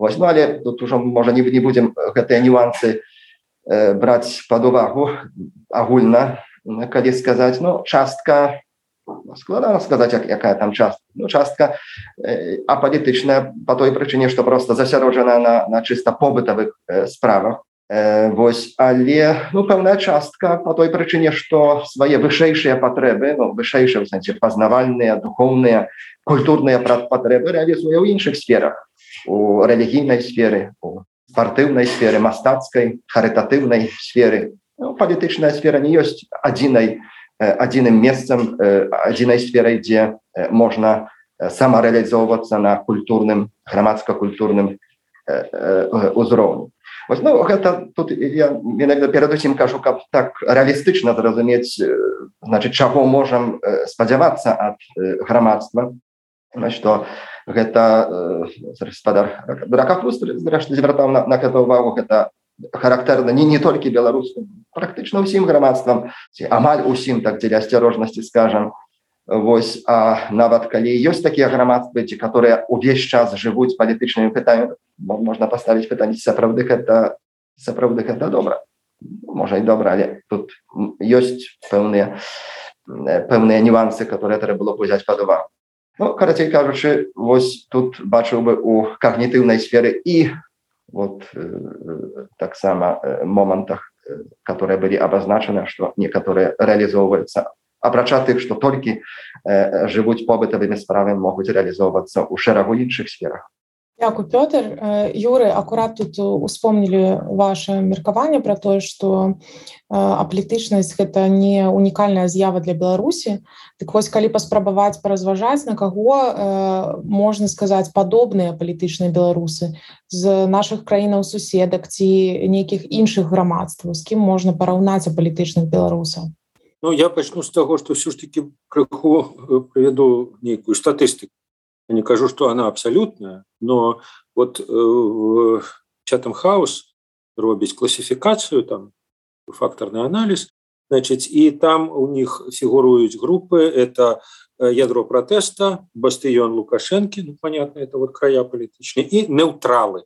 Вось ну, але тут ужо можа не, не будзем гэтыя нюансы э, браць пад увагу агульна калі сказаць. Ну частка складана сказаць як, якая там частка. Ну, частка э, апалітычная по той прычыне што просто засяроджана на, на чыста побытавых э, справах Вось але ну пэўная частка по той прычыне што свае вышэйшыя патрэбы ну, вышэйшыя сэнсе пазнавальныя духоўныя культурныя патрэбы реалізуе ў іншых сферах. У рэлігійнай сферы у спартыўнай сферы мастацкай харытатыўнай сферы. Ну, палітычная сфера не ёсць адзінай адзіным месцам адзінай сферай дзе можна самарэалізоўвацца на культурным грамадска-культурным узроўню Вось, ну, гэта тут я іногда перадусім кажу каб так рэалістычна зразумець значит чаго можам спадзявацца ад грамадства что гэта спадар ракафрус зрэшты звяртаў на, на гэта ўвагу гэта характэрна не не толькі беларускам практычна ўсім грамадствам ці амаль усім так дзеля асцярожнасці скажам Вось а нават калі ёсць такія грамадствы ці которые увесь час жывуць палітычнымі пытаннямі можна паставіць пытанне сапраўды гэта сапраўды гэта добра можа і добра але тут ёсць пэўныя пэўныя нюансы которые трэба было узяць пад увагу ну, карацей кажучы вось тут бачыў бы у когнітыўнай сферы і вот э, таксама э, момантах э, которые былі абазначаны что некаторыя реалізоўваюцца апрача тых что толькі жывуць побытавымі справамі могуць реалізоўвацца ў шэрагу іншых сферах Дякую Пётр Юры акурат тут успомнілі ваше меркаванне про тое что аплітычнасць гэта не унікальная з'ява для Беларусі так вось калі паспрабаваць паразважаць на каго можна сказаць падобныя палітычныя беларусы з наших краінаў суседак ці нейкіх іншых грамадстваў з кім можна параўнаць палітычных беларусаў Ну я пачну з таго што ўсё ж таки крыху прывяду нейкую статыстыку не кажу что она абсолютная но вот чатам хаос робіць классификацию там факторный анализ значит и там у них фигуруюць группы. Это э, ядро протеста бастыён лукашенко ну, понятно это вот края политычные и неутралы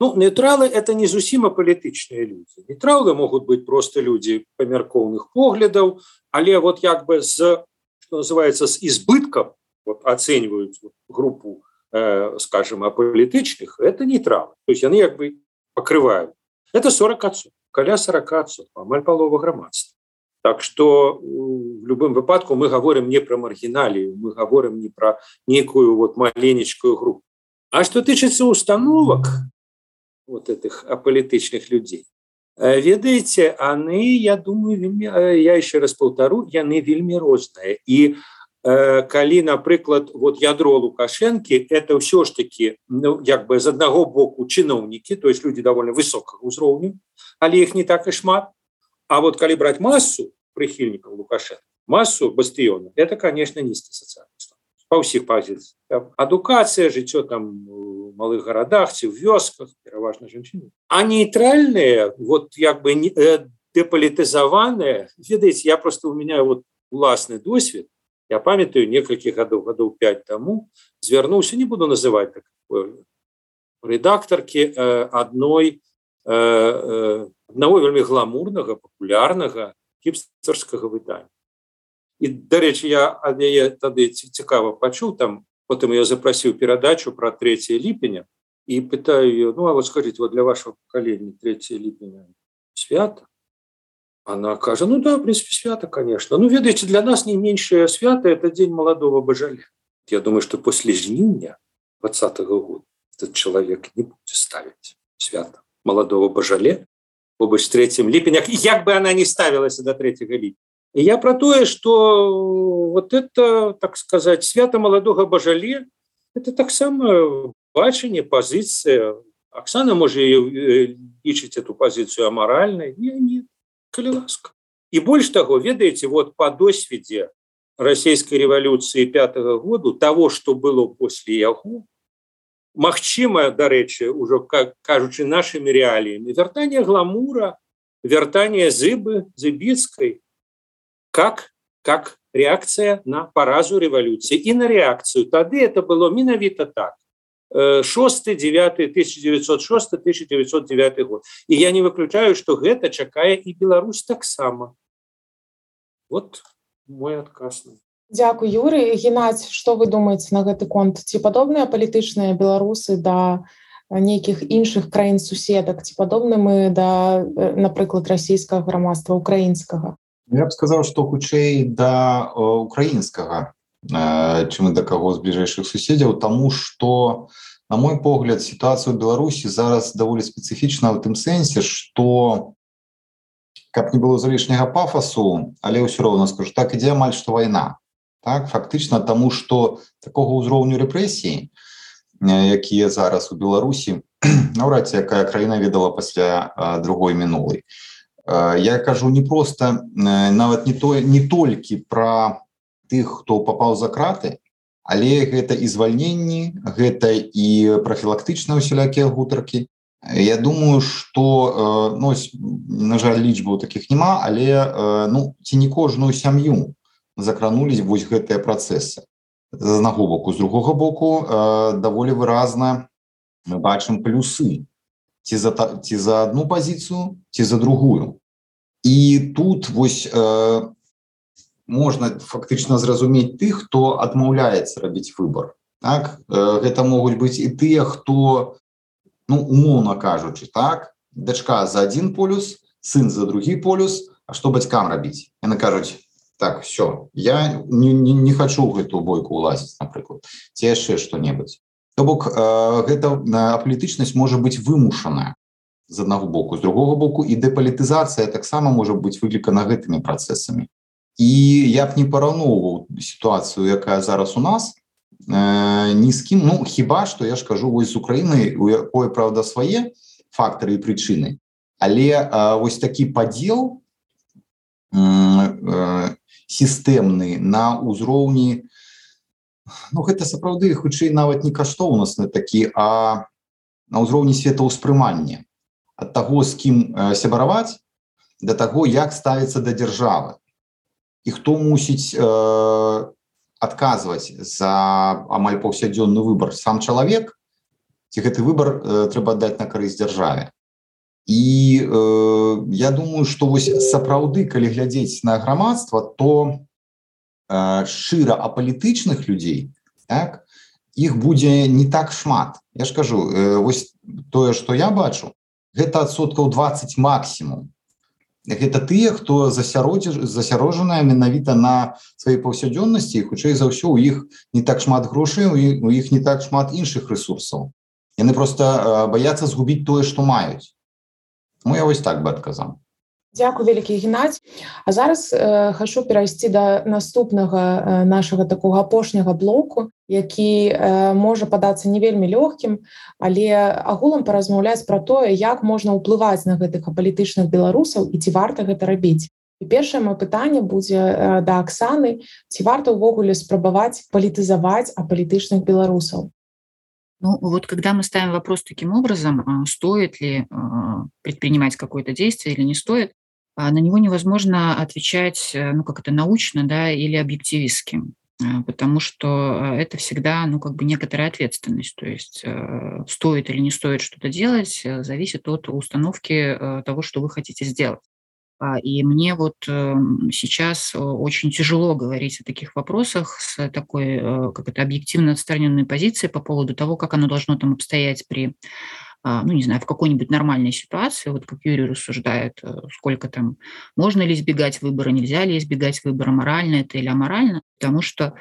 ну нейтралы это не зусім палітычныя люди. Нейтралы могут быть просто люди памяркоўных поглядаў але вот як бы з что называется с избытком вот, оценивают группу э, скажем о политычных это нейтрал то есть они как бы покрывают. Это 40 отцов каля 40 отцов амаль полова грамадства Так что в любым выпадку мы говорим не про маргіналію мы говорим не про некую вот маленечкую группу. А что тычыцца установок вот этих аполітычных людей? Э, ведаеце они я думаю вельмі, э, я еще раз полтору яны вельмі розныя і э, калі напрыклад вот ядро лукашэнкі это ўсё ж таки ну, як бы з аднаго боку чыноўнікі то есть люди довольно высокого ўзроўню але их не так і шмат. А вот калі брать массу прихильников лукашенко массу бастиона это конечно низкий социальный по ўсіх позиций адукация жыццё там малых городах ці в вёсках пераважна жанчыны а нейтральные вот як бы не э, деполітызаваныя ведаеце я просто у меня вот уласны досвед я памятаю некалькі гадоў гадоў 5 тому звярнуўся не буду называть так редактарки э, одной э, одного вельмі гламурнага популярнага кіпстерскага выдання. І дарэчы я ад яе тады цікава пачуў там потым я запрасіў перадачу про 3 ліпеня і пытаю ее ну а вот скажите вот для вашего поколения 3 ліпеня свята она кажа ну да в принципе свята конечно. Ну ведаете для нас не меньшее свято это день молодого божаля я думаю что после жніўня двадцатого года этот человек не будет ставить свято молодого божале. Побач третьим ліпенях як бы она не ставілася до третьего ліпеня И я про тое, что вот это, так сказать, свято молодого божале, это так само бачение, позиция. Оксана может лечить эту позицию аморальной. Не, нет, коли ласка. И больше того, ведаете, вот по досведе российской революции пятого года, того, что было после яго, магчыма, дарэчы, уже как кажучи нашими реалиями, вертание гламура, вертание зыбы, зыбицкой, как как реакция на поразу революции. И на реакцию. Тады это было миновито так 6 9 1906 1909 год. И я не выключаю что гэта чакае и Беларусь таксама вот мой отказ Дякую Юрый геннадзь что вы думаете на гэты конт? Ці падобныя палітычныя беларусы да нейкіх іншых краін суседак ці падобны мы да напрыклад расійскага грамадства украінскага Я б сказаў, што хутчэй да украінскага чым да каго з бліжэйшых суседзяў, таму што на мой погляд сітуацыю Беларусі зараз даволі спецыфічна ў тым сэнсе, што каб не было залішняга пафасу, але ўсё роўна скажу так ідзе амаль што вайна. Так фактычна таму, што такога ўзроўню рэпрэсіі, якія зараз у Беларусі наўрад ці якая краіна ведала пасля другой мінулай. Э, я кажу не просто э, нават не тое не толькі про тых хто попал за краты але гэта і звальненні гэта і профілактычна усялякія гутаркі. Я думаю что ну, на жаль лічбу таких няма але ну ці не кожную сям'ю закранулись вось гэтыя працэсы. З аднаго боку з другога боку даволі выразна мы бачым плюсы. Ці за ці за одну позицию ці за другую. І тут вось э, можна фактычна зразумець тых хто адмаўляецца рабіць выбор так? Гэта могуць быць і тыя хто ну умоўна кажучы так? Дачка за один полюс сын за другі полюс А что бацькам рабіць? Яны кажуць так все я не, не, не хочу гэту бойку улазіць напрыклад ці яшчэ что-небудзь То бок э, гэта палітычнасць можа быць вымушаная з аднаго боку. З другого боку і дэпалітызацыя таксама можа быць выклікана гэтымі працэсамі і я б не параўноўваў сітуацыю якая зараз у нас э, ні з кім ну хіба что я ж кажу вось з Украіны у якое правда свае фактары і прычыны але э, вось такі падзел э, сістэмны на ўзроўні ну гэта сапраўды хутчэй нават не каштоўнасны такі а на ўзроўні светаўспрымання. Ад таго з кім сябраваць да таго як ставіцца да дзяржавы і хто мусіць э, адказваць за амаль паўсядзённы выбор? Сам чалавек ці гэты выбор э, трэба аддаць на карысць дзяржаве і э, я думаю что вось сапраўды калі глядзець на грамадства то э, шчыра апалітычных людзей так іх будзе не так шмат. Я ж кажу э, вось тое что я бачу гэта адсоткаў 20 максімум гэта тыя хто засяродзі засярожаная менавіта на сваёй паўсядзённасці хутчэй за ўсё у іх не так шмат грошай у іх не так шмат іншых ресурсаў яны просто баяцца згубіць тое што маюць. Мы я вось так бы адказам Дякую вялікі геннадзь А зараз э, хачу перайсці да наступнага э, нашага такога апошняга блоку які э, можа падацца не вельмі лёгкім але агулам паразмаўляць пра тое як можна ўплываць на гэтых апалітычных беларусаў і ці варта гэта рабіць. І першае маё пытанне будзе э, да Аксаны ці варта ўвогуле спрабаваць палітызаваць апалітычных беларусаў? Ну, вот когда мы ставим вопрос таким образом, стоит ли предпринимать какое-то действие или не стоит, на него невозможно отвечать, э, ну, как это научно, да, или объективистски, э, потому что э, это всегда, ну, как бы некоторая ответственность, то есть стоит или не стоит что-то делать, зависит от установки того, что вы хотите сделать. А, и мне вот сейчас очень тяжело говорить о таких вопросах с такой, как это, объективно отстраненной позиции по поводу того, как оно должно там обстоять при а, ну, не знаю, в какой-нибудь нормальной ситуации, вот как Юрий рассуждает, э, сколько там, можно ли избегать выбора, нельзя ли избегать выбора, морально это или аморально, потому что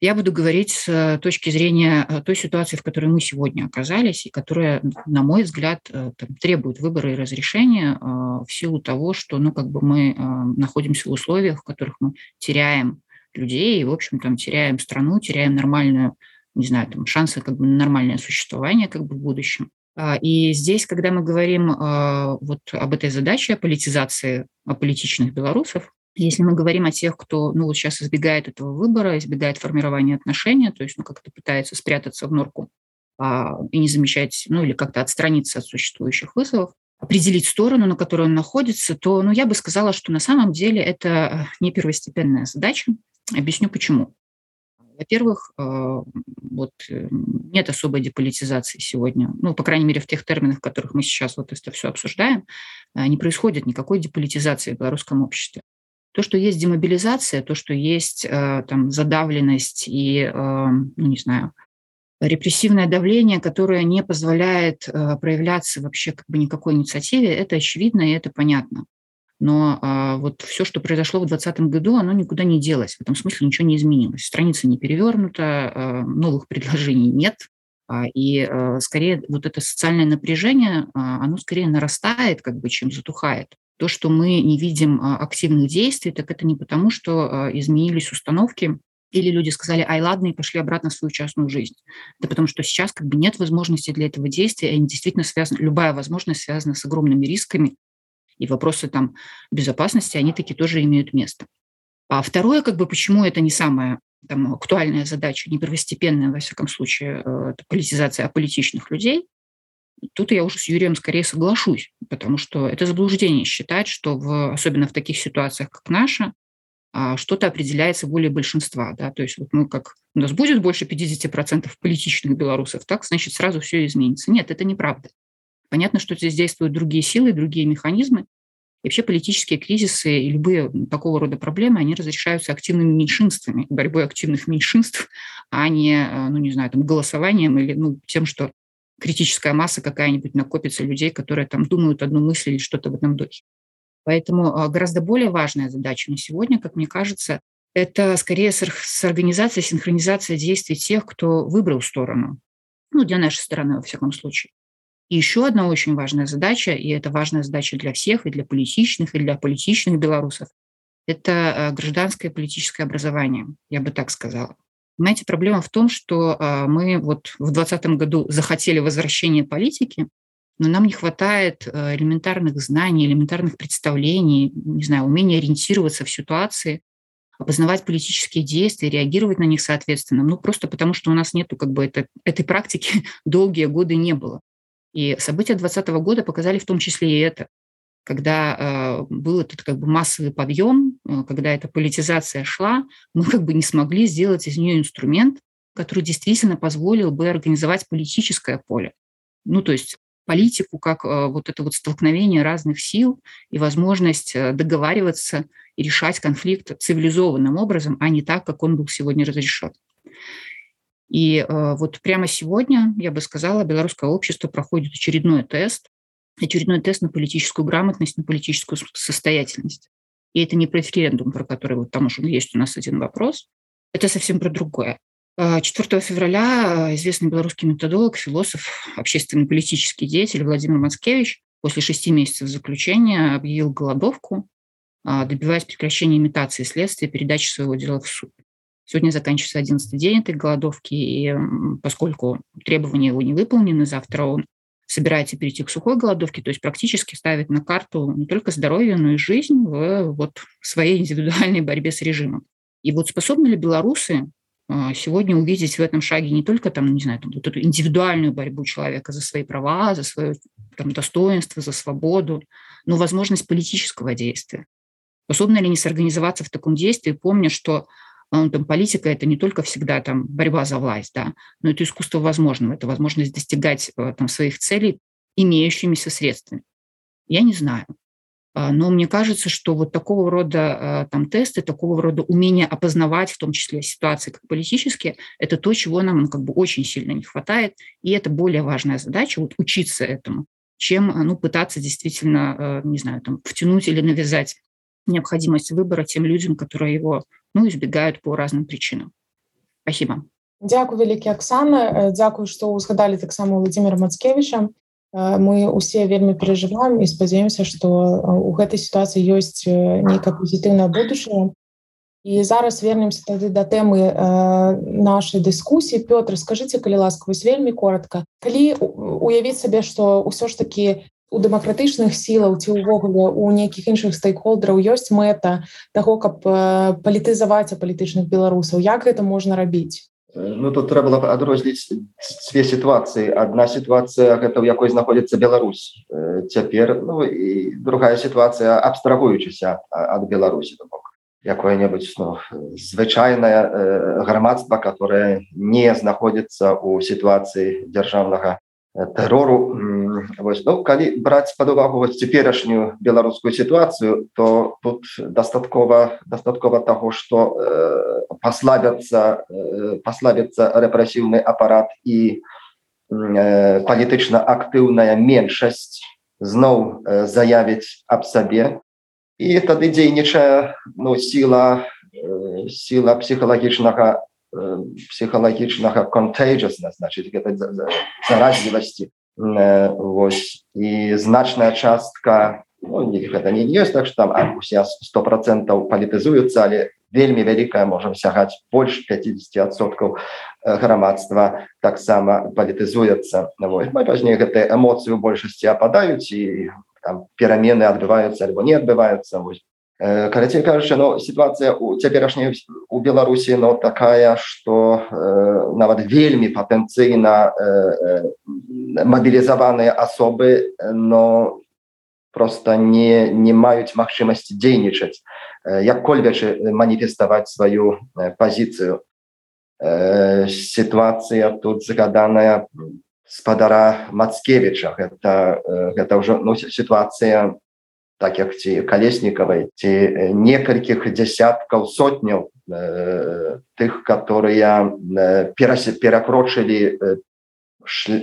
я буду говорить с э, точки зрения э, той ситуации, в которой мы сегодня оказались, и которая, на мой взгляд, там, требует выбора и разрешения в силу того, что ну, как бы мы находимся в условиях, в которых мы теряем людей, и, в общем, там, теряем страну, теряем нормальную, не знаю, там, шансы как бы на нормальное существование как бы в будущем. А, и здесь, когда мы говорим а, вот об этой задаче, о политизации политичных белорусов, если мы говорим о тех, кто ну, вот сейчас избегает этого выбора, избегает формирования отношений, то есть ну, как-то пытается спрятаться в норку а, и не замечать, ну или как-то отстраниться от существующих вызовов, определить сторону, на которой он находится, то ну, я бы сказала, что на самом деле это не первостепенная задача. Объясню почему. Во-первых, э, вот э, нет особой деполитизации сегодня, ну, по крайней мере, в тех терминах, в которых мы сейчас вот это все обсуждаем, э, не происходит никакой деполитизации в белорусском обществе. То, что есть демобилизация, то, что есть там задавленность и, ну, не знаю, репрессивное давление, которое не позволяет проявляться вообще как бы никакой инициативе, это очевидно и это понятно. Но а, вот все, что произошло в 2020 году, оно никуда не делось. В этом смысле ничего не изменилось. Страница не перевернута, а, новых предложений нет. А, и а, скорее вот это социальное напряжение, а, оно скорее нарастает, как бы, чем затухает. То, что мы не видим а, активных действий, так это не потому, что а, изменились установки или люди сказали, ай, ладно, и пошли обратно в свою частную жизнь. Это потому что сейчас как бы нет возможности для этого действия, и они действительно связаны, любая возможность связана с огромными рисками, и вопросы там безопасности, они таки тоже имеют место. А второе, как бы, почему это не самая там, актуальная задача, не первостепенная, во всяком случае, э, это политизация аполитичных людей, тут я уже с Юрием скорее соглашусь, потому что это заблуждение считать, что в, особенно в таких ситуациях, как наша, а, что-то определяется волей большинства. Да? То есть вот мы как у нас будет больше 50% политичных белорусов, так, значит, сразу все изменится. Нет, это неправда. Понятно, что здесь действуют другие силы, другие механизмы. И вообще политические кризисы и любые такого рода проблемы, они разрешаются активными меньшинствами, борьбой активных меньшинств, а не, э, ну, не знаю, там, голосованием или ну, тем, что критическая масса какая-нибудь накопится людей, которые там думают одну мысль или что-то в этом духе. Поэтому э, гораздо более важная задача на сегодня, как мне кажется, это скорее с организацией, синхронизация действий тех, кто выбрал сторону. Ну, для нашей стороны, во всяком случае. И еще одна очень важная задача, и это важная задача для всех, и для политичных, и для политичных белорусов, это э, гражданское политическое образование, я бы так сказала. Понимаете, проблема в том, что э, мы вот в 2020 году захотели возвращения политики, но нам не хватает э, элементарных знаний, элементарных представлений, не знаю, умения ориентироваться в ситуации, опознавать политические действия, реагировать на них соответственно. Ну, просто потому что у нас нету как бы это, этой практики долгие годы не было. И события 2020 года показали в том числе и это, когда э, был этот как бы массовый подъем, э, когда эта политизация шла, мы как бы не смогли сделать из нее инструмент, который действительно позволил бы организовать политическое поле. Ну, то есть политику как э, вот это вот столкновение разных сил и возможность э, договариваться и решать конфликт цивилизованным образом, а не так, как он был сегодня разрешен. И э, вот прямо сегодня, я бы сказала, белорусское общество проходит очередной тест. очередной тест на политическую грамотность, на политическую состоятельность. И это не про референдум, про который вот там уже есть у нас один вопрос. Это совсем про другое. 4 февраля известный белорусский методолог, философ, общественно-политический деятель Владимир Мацкевич после шести месяцев заключения объявил голодовку, добиваясь прекращения имитации следствия и передачи своего дела в суд. Сегодня заканчивается 11 день этой голодовки, и поскольку требования его не выполнены, завтра он собирается перейти к сухой голодовке, то есть практически ставит на карту не только здоровье, но и жизнь в вот своей индивидуальной борьбе с режимом. И вот способны ли белорусы а, сегодня увидеть в этом шаге не только там, не знаю, там, вот эту индивидуальную борьбу человека за свои права, за свое там, достоинство, за свободу, но возможность политического действия. Способны ли они сорганизоваться в таком действии, помня, что ну, там, политика – это не только всегда там, борьба за власть, да, но это искусство возможного, это возможность достигать э, там, своих целей имеющимися средствами. Я не знаю. А, но мне кажется, что вот такого рода а, там, тесты, такого рода умение опознавать, в том числе ситуации как политические, это то, чего нам ну, как бы очень сильно не хватает. И это более важная задача, вот учиться этому, чем ну, пытаться действительно, не знаю, там, втянуть или навязать необходимость выбора тем людям, которые его ну, избегают по разным причинам. Спасибо. Дякую вялікі Аксана Дзякую што ўзгадалі таксама Владимира Мацкевича мы усе вельмі перажываем і спадзяемся што у гэтай сітуацыі ёсць нейкая пазітыўная будучая і зараз вернемся тады да тэмы нашай дыскусіі Пётр скажитеце калі ласка вось вельмі коротко калі уявіць сабе што ўсё ж таки у дэмакратычных сілаў ці ўвогуле у нейкіх іншых стейкхолдераў ёсць мэта таго каб палітызаваць а палітычных беларусаў. Як гэта можна рабіць? Ну тут трэба было адрозніць дзве сітуацыі. Адна сітуацыя гэта ў якой знаходзіцца Беларусь. Цяпер ну, і другая сітуацыя абстрагуючыся ад Беларусі бок якое-небудзь ну, звычайнае грамадства которое не знаходзіцца ў сітуацыі дзяржаўнага тэрору вось, ну, калі браць пад увагу цяперашнюю беларускую сітуацыю то тут дастаткова дастаткова таго што э, паслабяцца э, паслабіцца рэпрэсіўны апарат і э, палітычна актыўная меншасць зноў э, заявіць аб сабе і тады дзейнічае ну, сіла э, сіла псіхалагічнага псіхалагічнага контейджасна значыць гэта заразлівасці вось і значная частка ну, гэта не ёсць так что там усе сто процентаў палітызуюцца але вельмі вялікая можам сягаць больш 50соткаў грамадства таксама палітызуецца пазней гэтыя эмоцыі у большасці ападаюць і там перамены адбываюцца альбо не адбываюцца вось карацей кажучы но сітуацыя у цяперашняй у беларусі но такая что э, нават вельмі патэнцыйна э, мабілізаваныя асобы но просто не не маюць магчымасці дзейнічаць як-кольвячы маніфеставаць сваю пазіцыю э, сітуацыя тут загаданая спадара мацкевича. Гэта гэта ўжо ну, сітуацыя так як ці калеснікавай ці некалькіх дзясяткаў сотняў э, тых которые э, перакрочылі э,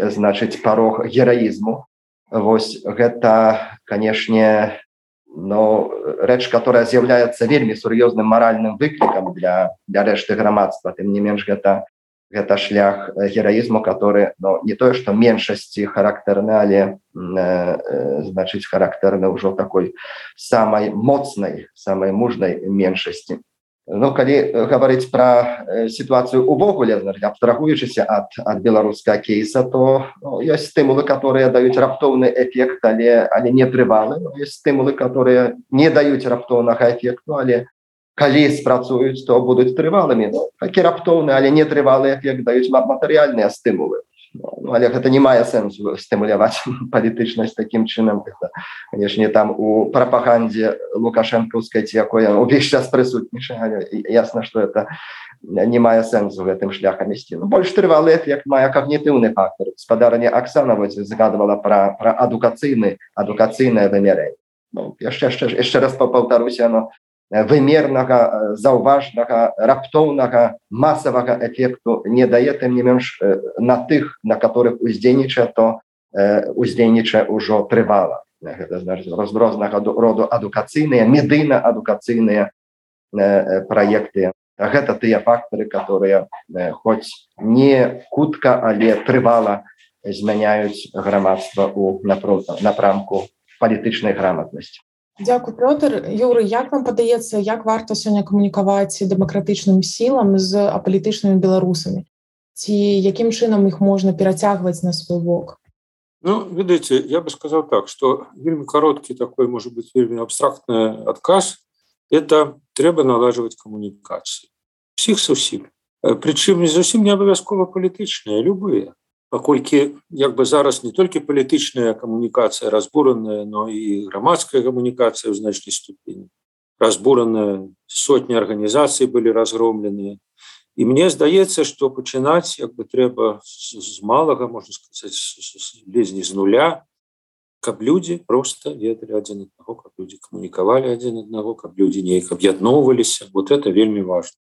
значыць парог гераізму. Вось гэта канешне но рэч которая з'яўляецца вельмі сур'ёзным маральным выклікам для для рэшты грамадства. Тым не менш гэта гэта шлях э, гераізму который но не тое что меншасці характарны але э, э, значыць характарны ўжо такой самой моцнай самой мужнай меншасці. Ну калі гаварыць пра сітуацыю увогуле абстрагуючыся ад ад беларуска кейса то ну, ёсць стымулы которые даюць раптоўны эфект але але не трывалы. Есть стымулы которые не даюць раптоўнага эфекту але калі спрацуюць то будуць трывалымі ну, такі раптоўны але не трывалы эфект даюць матэрыяльныя стымулы ну, але гэта не мае сэнсу стымуляваць палітычнасць такім чынам канешне там у прапагандзе лукашэнкаўскай ці якое увесь час прысутнічае ясна что это не мае сэнсу гэтым шляхам ісці ну, больш трывалы эфект мае когнітыўны фактор. Спадарня Аксана загадывала пра пра адукацыйны адукацыйнае вымярэнне ну, яшчэ яшчэ яшчэ раз паўтаруся но вымернага заўважнага раптоўнага масавага эфекту не дае тым не менш на тых на которых уздзейнічае то уздзейнічае ўжо трывала. Розрознага роду адукацыйныя медыйна адукацыйныя праекты. Гэта тыя фактары которые хоць не хутка але трывала змяняюць грамадства у напрамку палітычнай граматнасці Дякую Пётр Юры як вам падаецца як варта сёння камунікаваць дэмакратычным сілам з апалітычнымі беларусамі ці якім чынам іх можна перацягваць на свой бок Ну ведаеце я бы сказал так что вельмі кароткі такой может быть вельмі абстрактны адказ это трэба налажваць камунікацыі всіх сусім прычым не зусім не абавязкова палітычныя любыя паколькі як бы зараз не толькі палітычная камунікацыя разбураная но і грамадская камунікацыя ў значнай ступені. Разбураная сотні арганізацый былі разгромленыя. І мне здаецца что пачынаць як бы трэба з малага можна сказать лезні з нуля каб людзі просто ведалі адзін аднаго каб людзі камунікавалі адзін аднаго каб людзі неяк аб'ядноўваліся. Вот это вельмі важно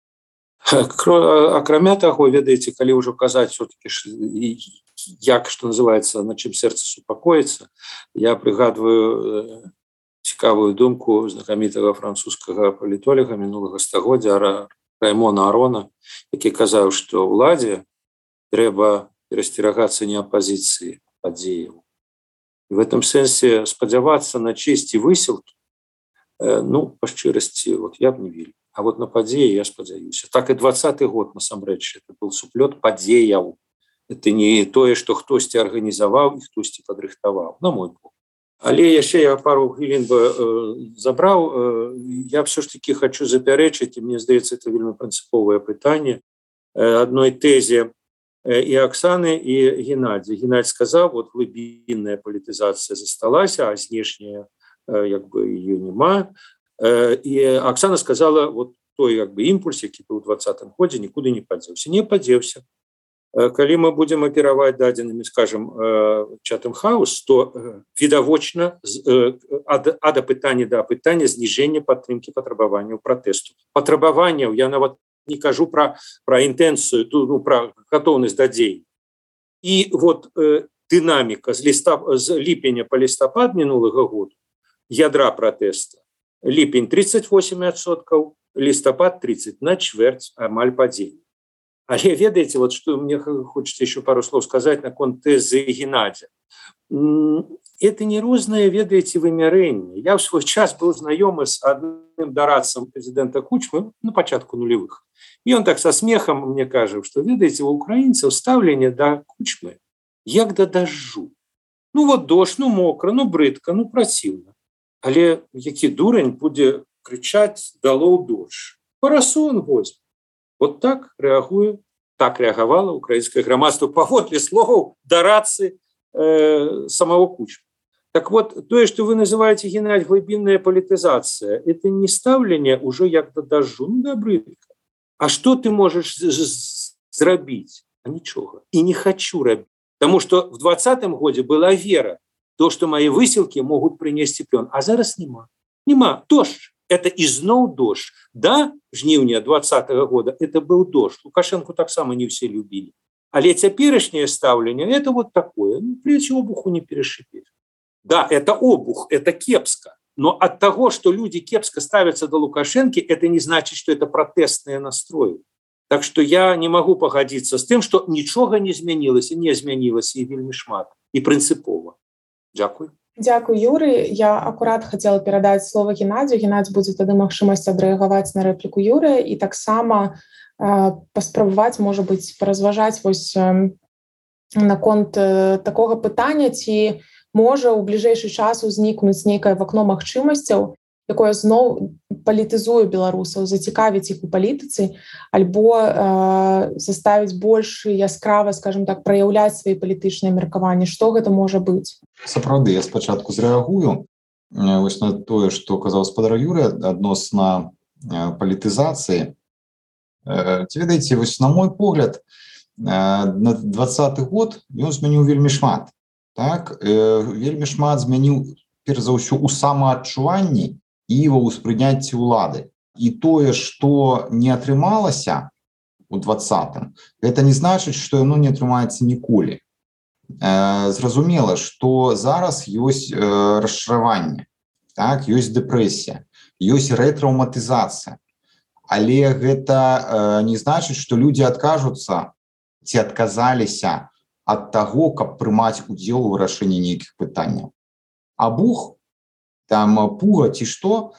акрамя таго ведаеце калі ўжо казаць все-таки як что называется на чым сэрца супакоіцца я прыгадываю э, цікавую думку знакамітага французскага палітолога мінулага стагоддзя раймона арона які казаў что ўладзе трэба перасцерагацца не апозіцыі падзеяў в этом сэнсе спадзявацца на чесці высілкі э, ну па шчырасці вот я б не вельмі А вот на падзеі я спадзяюся так і двадцатый год насамрэч это был суплёт падзеяў это не тое что хтосьці арганізаваў і хтосьці падрыхтаваў на мой бок але яшчэ я пару хвілін бы э, забраў. Э, я все ж таки хочу запярэчыць і мне здаецца это вельмі прынцыповае пытанне э, адной тэзе э, і Аксаны і геннадзі. Геннадзь сказаў вот глыбінная палітызацыя засталася а знешняя э, як бы ее няма і Аксана сказала вот той як бы імпульс які быў двадцатым годзе нікуды не падзеўся не падзеўся калі мы будем апераваць дадзенымі скажем чатам хаус то відавочна ада пытання да пытання зніжэння падтрымки патрабаванняў пратэсту патрабаванняў я нават не кажу про про інтэнцыю ту ну, про гатоўнасць да дзей і вот дынаміка з ліста з ліпеня по лістапад мінулага году ядра пратэста ліпень 38соткаў лістапад 30 на чвэрць амаль падзень але ведаеце вот что мне хочется еще пару слов сказать на конт тэзы геннадзя это не рознае ведаеце вымярэнне я в свой час был знаёмы с адным дарадцам прэзідэнта кучмы на пачатку нулевых. І он так со смехам мне кажа что ведаеце у украінцаў стаўленне да кучмы як да дажджу ну вот дождь ну мокра ну брыдка ну праціўна але які дурань будзе крычаць далоў дождж парасон возьме. Вот так реагуе так реагавала украинское грамадство паводле словаў дарацы э, самого кучма так вот тое что вы называете генераль глыбінная палітызацыя это не ставленне уже як да дажу ну, добрыка А что ты можешь зрабіць? Нічога. І не хочу рабіць. Потому что в двадцатым годзе была вера то что мои выселки могут принести плен а зараз нема. Нема. Дождь это изноў дождь. Да жніўня двадцатого года это был дождь. Лукашенко таксама не все любили. Але цяперашняе стаўленне это вот такое. Ну, плечи обуху не перешипеть. Да это обух это кепска. Но от того что люди кепска ставятся до лукашенки это не значит что это протестные настрои. Так что я не могу погодиться с тем что нічога не змянилось и не змянилось и вельмі шмат и принципова Дякую. Дякую Юры. Я акурат хотела перадаць слова геннадзію геннадзь будзе тады магчымасць адрэагаваць на рэпліку юры і таксама э, паспрабаваць можа быць паразважаць вось э, наконт э, такога пытання ці можа ў бліжэйшы час узнікнуць нейкае вакно магчымасцяў якое зноў палітызуе беларусаў зацікавіць іх у палітыцы альбо э, заставіць больш яскрава скажем так праяўляць свае палітычныя меркаванні што гэта можа быць сапраўды я спачатку зрэагую. Вось на тое што казаў спадар юры адносна палітызацыі. Ці ведаеце вось на мой погляд на двадцаты год ён змяніў вельмі шмат. Так вельмі шмат змяніў перш за ўсё у самаадчуванні ва ўспрыняцці ўлады і тое что не атрымалася у двадцатым это не значыць что яно не атрымаецца ніколі зразумела что зараз ёсць расшраванне так ёсць дэпрэсія ёсць рэтраўматызацыя. Але гэта не значыць что люди адкажуцца ці адказаліся ад таго каб прымаць удзел у вырашэнні нейкіх пытанняў. А бух там пуга ці што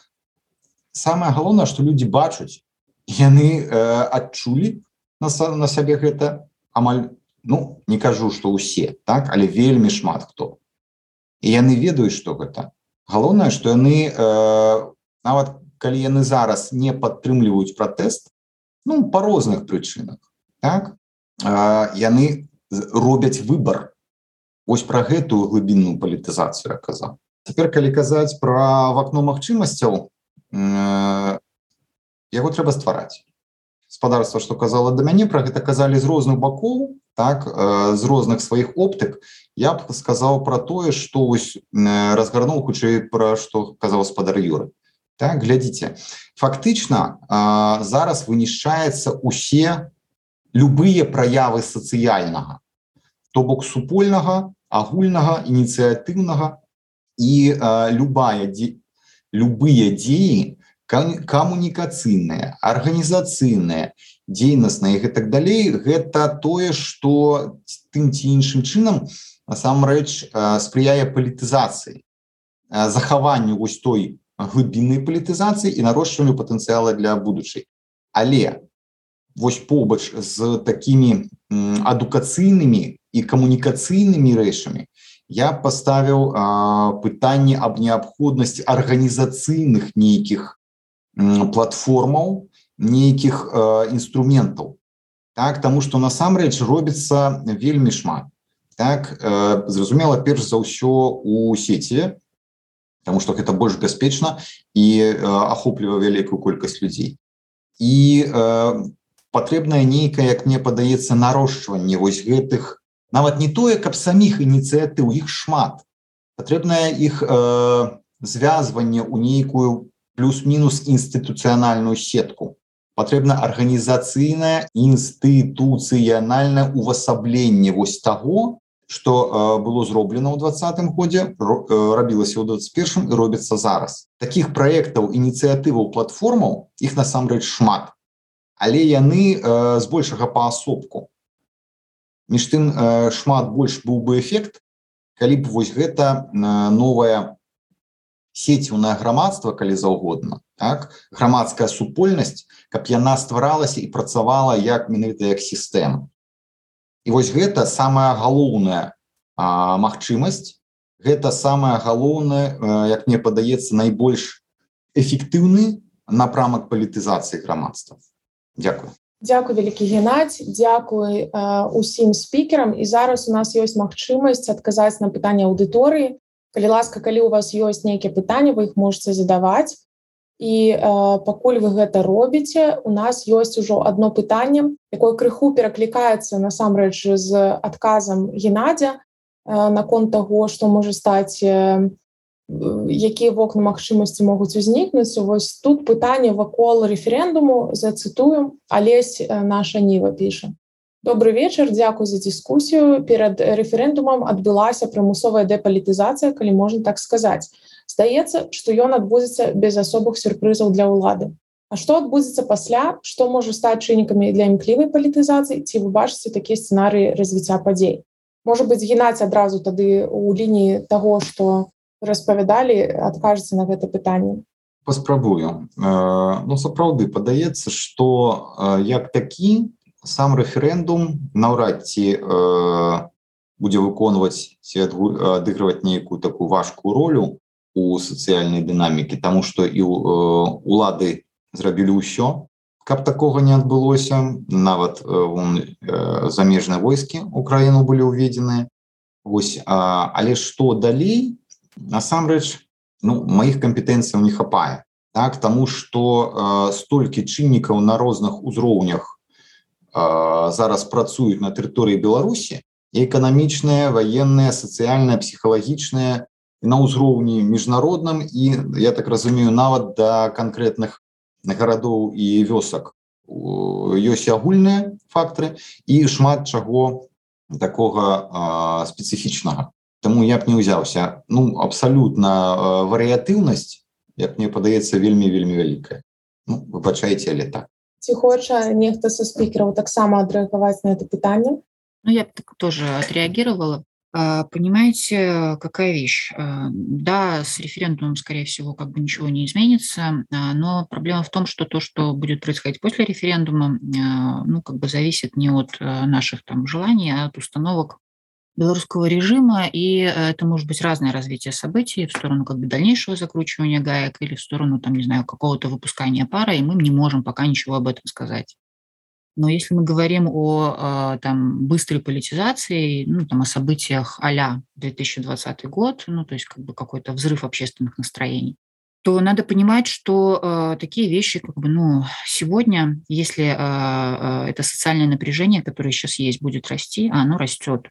самое галоўнае что люди бачуць. Яны адчулі на, на сябе гэта амаль ну не кажу что усе так але вельмі шмат хто. І яны ведаюць что гэта галоўнае что яны э, нават калі яны зараз не падтрымліваюць пратэст ну по розных прычынах так э, яны робяць выбор ось про гэтую глыбінную палітызацыю аказаў цяпер калі казаць про вакно магчымасцяў э, яго трэба ствараць. Спадарства что казала да мяне про гэта казалі з розных бакоў так з розных сваіх оптык. Я б сказаў про тое что ось разгарнуў хутчэй про что казаў спадар юры так глядзіце. Фактычна зараз вынішчаецца усе любые праявы сацыяльнага. То бок супольнага агульнага ініцыятыўнага і любая дзе любые дзеі камунікацыйныя арганізацыйныя дзейнасныя і так далей гэта тое что тым ці іншым чынам насамрэч спрыяе палітызацыі захаванню вось той глыбіннай палітызацыі і нарошчванню патэнцыяла для будучай але вось побач з такімі адукацыйнымі і камунікацыйнымі рэчамі я паставіў пытанне аб неабходнасці арганізацыйных нейкіх платформаў нейкіх інструментаў так тому что насамрэч робіцца вельмі шмат. Так зразумела перш за ўсё у сеці потому что гэта больш бяспечна і ахопліва вялікую колькасць людзей і патрэбная нейкая як мне падаецца нарошчванне вось гэтых нават не тое каб саміх ініцыятыў іх шмат. Патрэбная іх звязванне ў нейкую плюс-мінус інстытуцыянальную сетку. Патрэбна арганізацыйнае інстытуцыянальнае увасабленне вось таго что было зроблена ў двадцатым годзе рабілася ў 21 і робіцца зараз. Таких праектаў ініцыятываў платформаў іх насамрэч шмат. Але яны збольшага паасобку між тым шмат больш быў бы эфект калі б вось гэта новая сеціўнае грамадства калі заўгодна так грамадская супольнасць каб яна стваралася і працавала як менавіта як сістэма. І вось гэта самая галоўная магчымасць гэта самае галоўнае як мне падаецца найбольш эфектыўны напрамак палітызацыі грамадства. Дякую Дякую вялікі геннадзь дзякуй усім спікерам. І зараз у нас ёсць магчымасць адказаць на пытанне аўдыторыі калі ласка калі у вас ёсць нейкія пытанні вы іх можете задаваць і э, пакуль вы гэта робіце у нас ёсць ужо одно пытанне якое крыху пераклікаецца насамрэч з адказам геннадзя э, наконт таго што можа стаць э, якія вокны магчымасці могуць узнікнуць. Вось тут пытанне вакол рэферэндуму зацытую алесь наша ніва піша. Добрый вечар дзякуй за дыскусію перад рэферэндумам адбылася прымусовая дэпалітызацыя калі можна так сказаць. Здаецца што ён адбудзецца без асобых сюрпрызаў для ўлады. А што адбудзецца пасля? Што можа стаць чыннікамі для імклівай палітызацыі? Ці вы бачыце такія сцэнарыі развіцця падзей? Можа быть геннаць адразу тады у лініі того что распавядалі адкажаце на гэта пытанне? Паспрабую. Э, ну сапраўды падаецца что э, як такі сам рэферэндум наўрад ці э, будзе выконваць ці адыгрываць нейкую такую важкую ролю у сацыяльнай дынамікі тому что і э, улады зрабілі ўсё каб такога не адбылося. Нават э, э, замежныя войскі украіну былі ўведзеныя. Ось а, але что далей насамрэч ну маіх кампетэнцыяў не хапае. Так тому что э, столькі чыннікаў на розных узроўнях зараз працуюць на тэрыторыі Беларусі эканамічныя ваенныя сацыяльная псіхалагічная на ўзроўні міжнародным і я так разумею нават да канкрэтных гарадоў і вёсак. Ёсць агульныя фактары і шмат чаго такога спецыфічнага Таму я б не ўзяўся. Ну абсалютна варыятыўнасць як мне падаецца вельмі вельмі вялікая. Ну, выбачаеце але так. Ці хоча нехта са спікераў таксама адрэагаваць на это пытанне? Ну я так тоже отреагировала. Понимаете, какая вещь? Да, с референдумом, скорее всего, как бы ничего не изменится, но проблема в том, что то, что будет происходить после референдума, ну, как бы зависит не от наших там желаний, а от установок белорусского режима, и это может быть разное развитие событий в сторону как бы дальнейшего закручивания гаек или в сторону, там, не знаю, какого-то выпускания пара, и мы не можем пока ничего об этом сказать. Но если мы говорим о а, там, быстрой политизации, ну, там, о событиях а 2020 год, ну, то есть как бы какой-то взрыв общественных настроений, то надо понимать, что э, такие вещи, как бы, ну, сегодня, если э, э, это социальное напряжение, которое сейчас есть, будет расти, а оно растет, э,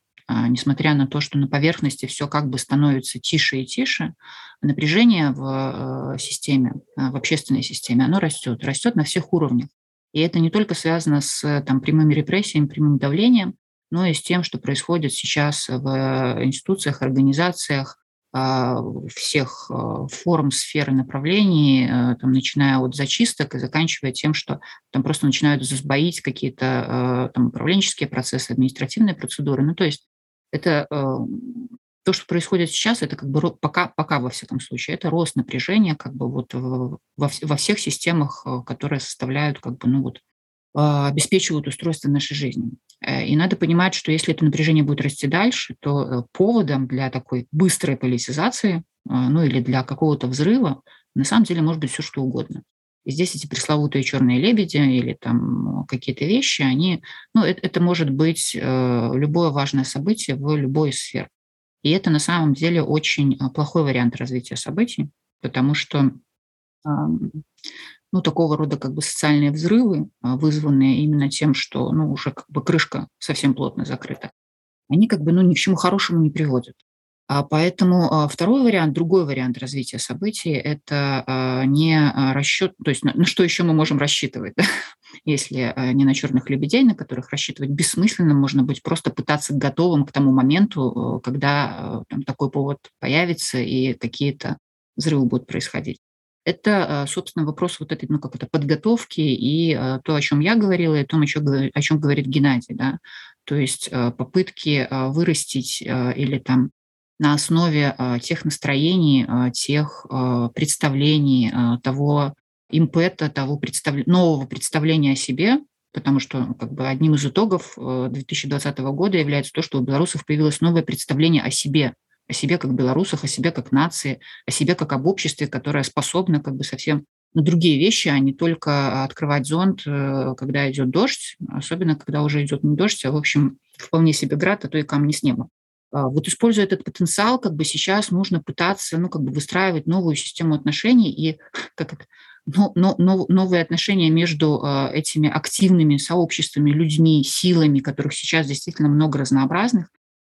несмотря на то, что на поверхности все как бы становится тише и тише, напряжение в э, системе, э, в общественной системе, оно растет, растет на всех уровнях. И это не только связано с там, прямыми репрессиями, прямым давлением, но и с тем, что происходит сейчас в институциях, организациях, а, всех а, форм, сфер и направлений, а, там, начиная от зачисток и заканчивая тем, что там просто начинают сбоить какие-то там, управленческие процессы, административные процедуры. Ну, то есть это то, что происходит сейчас, это как бы пока, пока во всяком случае, это рост напряжения как бы вот во, во всех системах, э, которые составляют как бы, ну вот, а, обеспечивают устройство нашей жизни. Э, и надо понимать, что если это напряжение будет расти дальше, то э, поводом для такой быстрой политизации, ну или для какого-то взрыва, на самом деле может быть все что угодно. И здесь эти пресловутые черные лебеди или там какие-то вещи, они, ну, это, это может быть любое важное событие в любой сфере. И это на самом деле очень а, плохой вариант развития событий, потому что ну, такого рода как бы социальные взрывы, а, вызванные именно тем, что ну, уже как бы крышка совсем плотно закрыта, они как бы ну, ни к чему хорошему не приводят. А поэтому а, второй вариант, другой вариант развития событий – это а, не расчет, то есть на, на что еще мы можем рассчитывать, если не на черных лебедей, на которых рассчитывать бессмысленно, можно быть просто пытаться готовым к тому моменту, когда там, такой повод появится и какие-то взрывы будут происходить. Это, собственно, вопрос вот этой, ну, как это, подготовки и то, о чем я говорила, и о том, о чем, о чем говорит Геннадий, да, то есть попытки вырастить или там на основе а, тех настроений, а, тех а, представлений, того импета, того представ... нового представления о себе, потому что как бы одним из итогов 2020 года является то, что у белорусов появилось новое представление о себе, о себе как белорусах, о себе как нации, о себе как об обществе, которое способно как бы совсем на другие вещи, а не только открывать зонт, э, когда идет дождь, особенно когда уже идет не дождь, а в общем вполне себе град, а то и камни с неба. А, вот используя этот потенциал, как бы сейчас нужно пытаться, ну, как бы выстраивать новую систему отношений и как это, но, но, но, новые отношения между э, этими активными сообществами, людьми, силами, которых сейчас действительно много разнообразных,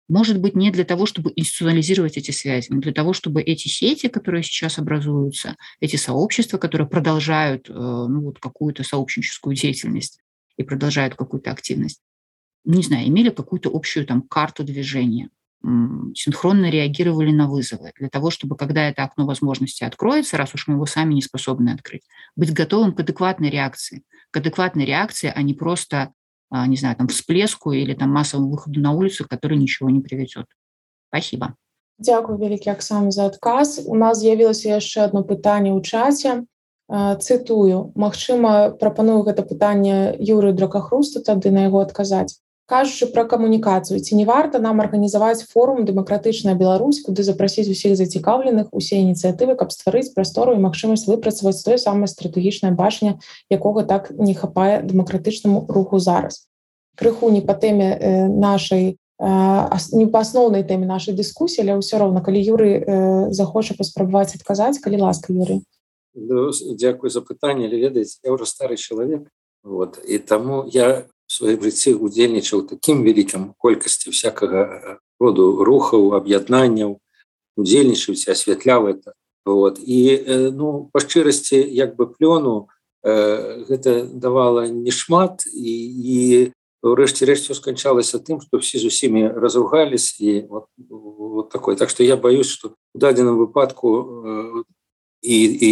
может быть, не для того, чтобы институционализировать эти связи, но для того, чтобы эти сети, которые сейчас образуются, эти сообщества, которые продолжают э, ну, вот какую-то сообщническую деятельность и продолжают какую-то активность, не знаю, имели какую-то общую там карту движения, синхронно реагировали на вызовы, для того, чтобы, когда это окно возможности откроется, раз уж мы его сами не способны открыть, быть готовым к адекватной реакции, к адекватной реакции, а не просто, не знаю, там, всплеску или там массовому выходу на улицу, который ничего не приведет. Спасибо. Дякую вялікі Аксам за адказ. У нас з'явілася яшчэ одно пытанне ў чаце. Цытую, Магчыма, прапаную гэта пытанне Юры дракахрусту тады на яго адказаць кажучы пра камунікацыю ці не варта нам арганізаваць форум дэмакратычная Беларусь куды запрасіць усіх зацікаўленых усе ініцыятывы каб стварыць прастору і магчымасць выпрацаваць тое самае стратэгічнае бачанне якога так не хапае дэмакратычнаму руху зараз. Крыху не па тэме э, нашай не па асноўнай тэме нашай дыскусіі але ўсё роўна калі юры э, захоча паспрабаваць адказаць калі ласка юры ну, Дякую за пытанне але ведаеце я ўжо стары чалавек вот і таму я сваім жыцці удзельнічаў такім вялікім колькасці всякага э, роду рухаў аб'яднанняў удзельнічаюць асвятляў это. Вот. І э, ну па шчырасці як бы плёну э, гэта давала не шмат і, і Урэшце рэшт сканчалася тым, што всі з усімі разругались і вот, вот такой. Так што я боюсь, што у дадзеным выпадку э, і, і,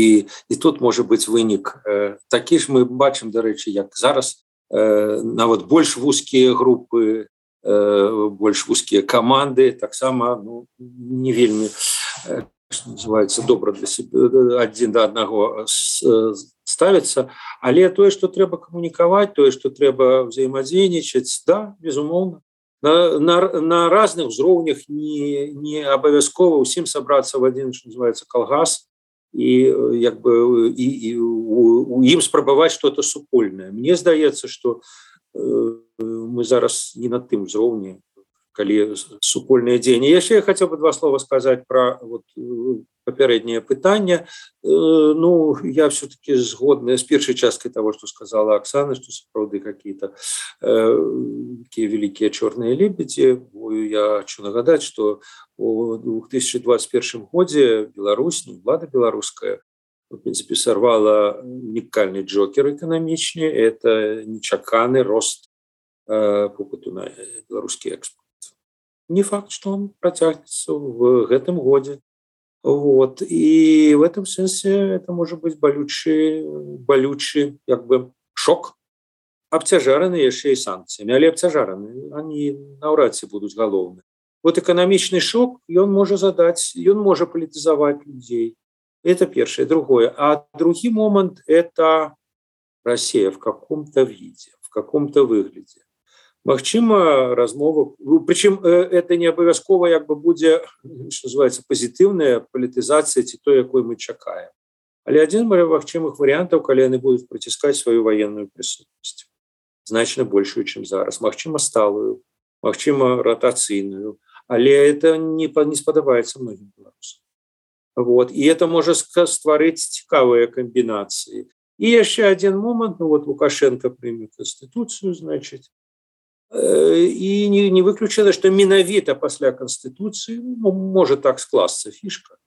і тут можа быць вынік э, такі ж мы бачым дарэчы як зараз. э, нават больш вузкія групы э, больш вузкія каманды таксама ну, не вельмі э, называется добра для себе адзін да аднаго ставіцца але тое что трэба камунікаваць тое что трэба взаимодзейнічаць да безумоўна. На, на, на разных узроўнях не не абавязкова усім сабрацца в один называется калгас і як бы і, і у, у ім спрабаваць что-то супольнае Мне здаецца что э, мы зараз не на тым узроўні калі супольныя дзеянні яшчэ я хотел бы два слова сказать про вот, папярэдняе пытанне. Ну я все-таки згодная з першай часткай того что сказала Оксана что сапраўды какие-то такие великкія чорныя лебедзі. Я хочу нагадаць что у 2021 годзе Беларусь влада беларуская в принципе сорвала унікальны джокер эканамічнее это нечаканы рост попыту на беларускі экспорт не факт что он протягнется в гэтым годзе вот и в этом сэнсе это может быть болючий болючий як бы шок абцяжараны яшчэ і санкцыямі але абцяжараны они наўрад ці будуць галоўны вот эканамічны шок ён можа задаць ён можа палітызаваць людзей это першае другое а другі момант это Россия в каком-то виде в каком-то выглядзе Магчыма размова ну, прычым э, это не абавязкова як бы будзе называется пазітыўная палітызацыя ці то якой мы чакаем. Але адзін магчымых варыянтаў калі яны будуць праціскаць сваю военную прысутнасць значна большую чым зараз. Мачыма сталую Мачыма ратацыйную. Але это не не спадабаецца многім беларусам. Вот. І это можа стварыць цікавыя камбінацыі. І яшчэ один момант ну вот лукашенко прыме конституцыю значитчыць і не, не выключана что менавіта пасля конституции ну, может так скласться фишка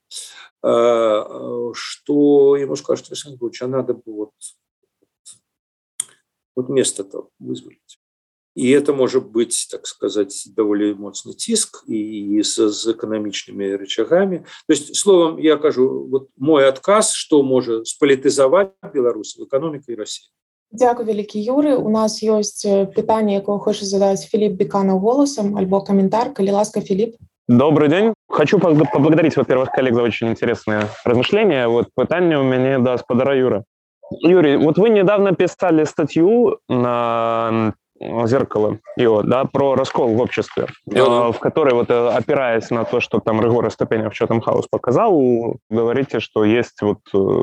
что ему скажет надо было вот, вот место то вызволить и это может быть так сказать довольно моцный тиск и с, с экономичными рычагами. То есть словом я кажу вот мой отказ что может сполитизовать беларусь в экономике и россии Дякую вялікі юры у нас ёсць пытанне якого хоча задаць Філіп бекана голосам альбо каментар калі ласка Філіп добрый день хочу поблагодарить во-первых коллег за очень интересные размышления вот пытанне у мяне да спадара юра Юрий вот вы недавно писали статью на зеркало его да про раскол в обществе да. в которой вот опираясь на то что там рыгора ступеня в чем хаос показал говорите что есть вот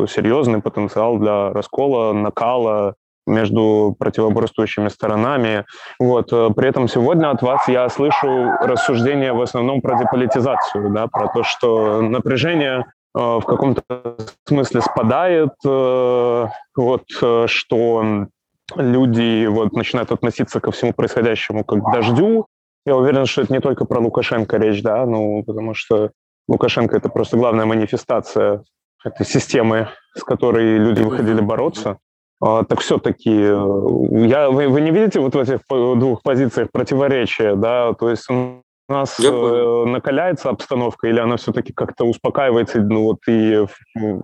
серьезный потенциал для раскола накала между противоборствующими сторонами. Вот. Э, при этом сегодня от вас я слышу рассуждения в основном про деполитизацию, да, про то, что напряжение э, в каком-то смысле спадает, э, вот, что люди вот, начинают относиться ко всему происходящему как к дождю. Я уверен, что это не только про Лукашенко речь, да, ну, потому что Лукашенко – это просто главная манифестация этой системы, с которой люди выходили бороться. А, так все-таки э, я, вы, вы не видите вот в этих двух позициях противоречия, да, то есть у нас э, накаляется обстановка или она все-таки как-то успокаивается, ну вот и в,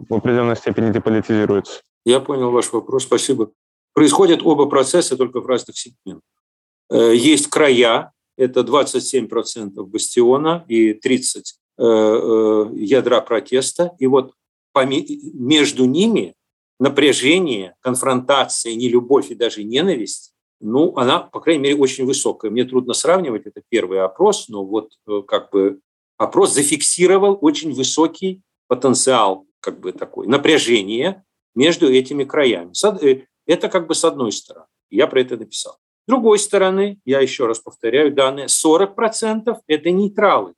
в определенной степени деполитизируется? Я понял ваш вопрос, спасибо. Происходят оба процесса только в разных сегментах. Э, есть края, это 27% бастиона и 30 э, э, ядра протеста, и вот между ними напряжение, конфронтация, не любовь и даже ненависть, ну, она, по крайней мере, очень высокая. Мне трудно сравнивать, это первый опрос, но вот э, как бы опрос зафиксировал очень высокий потенциал, как бы такой, напряжение между этими краями. Э, это как бы с одной стороны. Я про это написал. С другой стороны, я еще раз повторяю данные, 40% это нейтралы.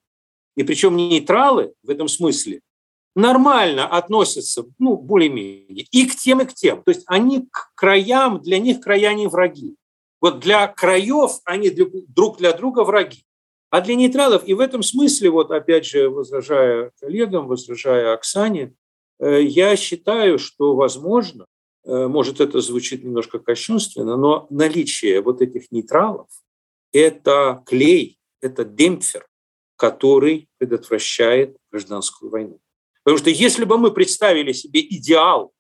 И причем нейтралы в этом смысле нормально относятся, ну, более-менее, и к тем, и к тем. То есть они к краям, для них края не враги. Вот для краев они друг для друга враги. А для нейтралов, и в этом смысле, вот опять же, возражая коллегам, возражая Оксане, э, я считаю, что, возможно, может, это звучит немножко кощунственно, но наличие вот этих нейтралов – это клей, это демпфер, который предотвращает гражданскую войну. Потому что если бы мы представили себе идеал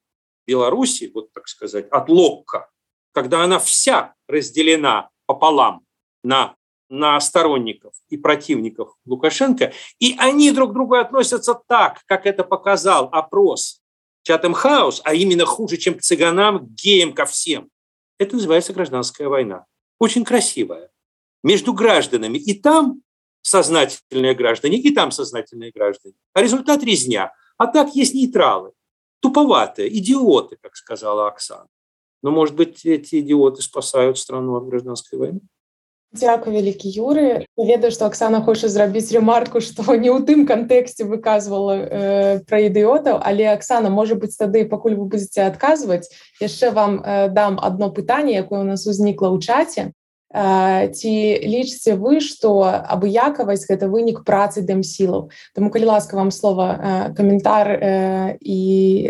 Беларуси, вот так сказать, от Локка, когда она вся разделена пополам на, на сторонников и противников Лукашенко, и они друг к другу относятся так, как это показал опрос Чатем Хаус, а именно хуже, чем к цыганам, к геям, ко всем. Это называется гражданская война. Очень красивая. Между гражданами. И там сознательные граждане, и там сознательные граждане. А результат – резня. А так есть нейтралы. Туповатые, идиоты, как сказала Оксана. Но, может быть, эти идиоты спасают страну от гражданской войны? Дякую вялікі Юры ведаю што Аксана хоча зрабіць ремарку што не ў тым кантэксце выказвала э, пра ідыётаў але Аксана можа быць тады пакуль вы будзеце адказваць яшчэ вам э, дам одно пытанне якое у нас узнікла ў чаце ці лічыце вы што абыякавасць гэта вынік працы дэмсілаў Таму калі ласка вам слова каментар і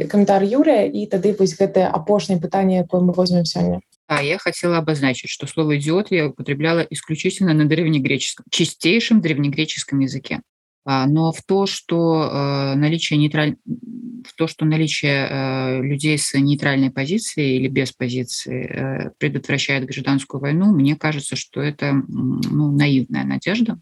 каментар Юрыя і тады вось гэтае апошняе пытанне якое мы возьмем сёння А я хотела обозначить, что слово «идиот» я употребляла исключительно на древнегреческом, чистейшем древнегреческом языке. А, но в то, что э, наличие нейтраль... в то, что наличие э, людей с нейтральной позицией или без позиции э, предотвращает гражданскую войну, мне кажется, что это ну, наивная надежда.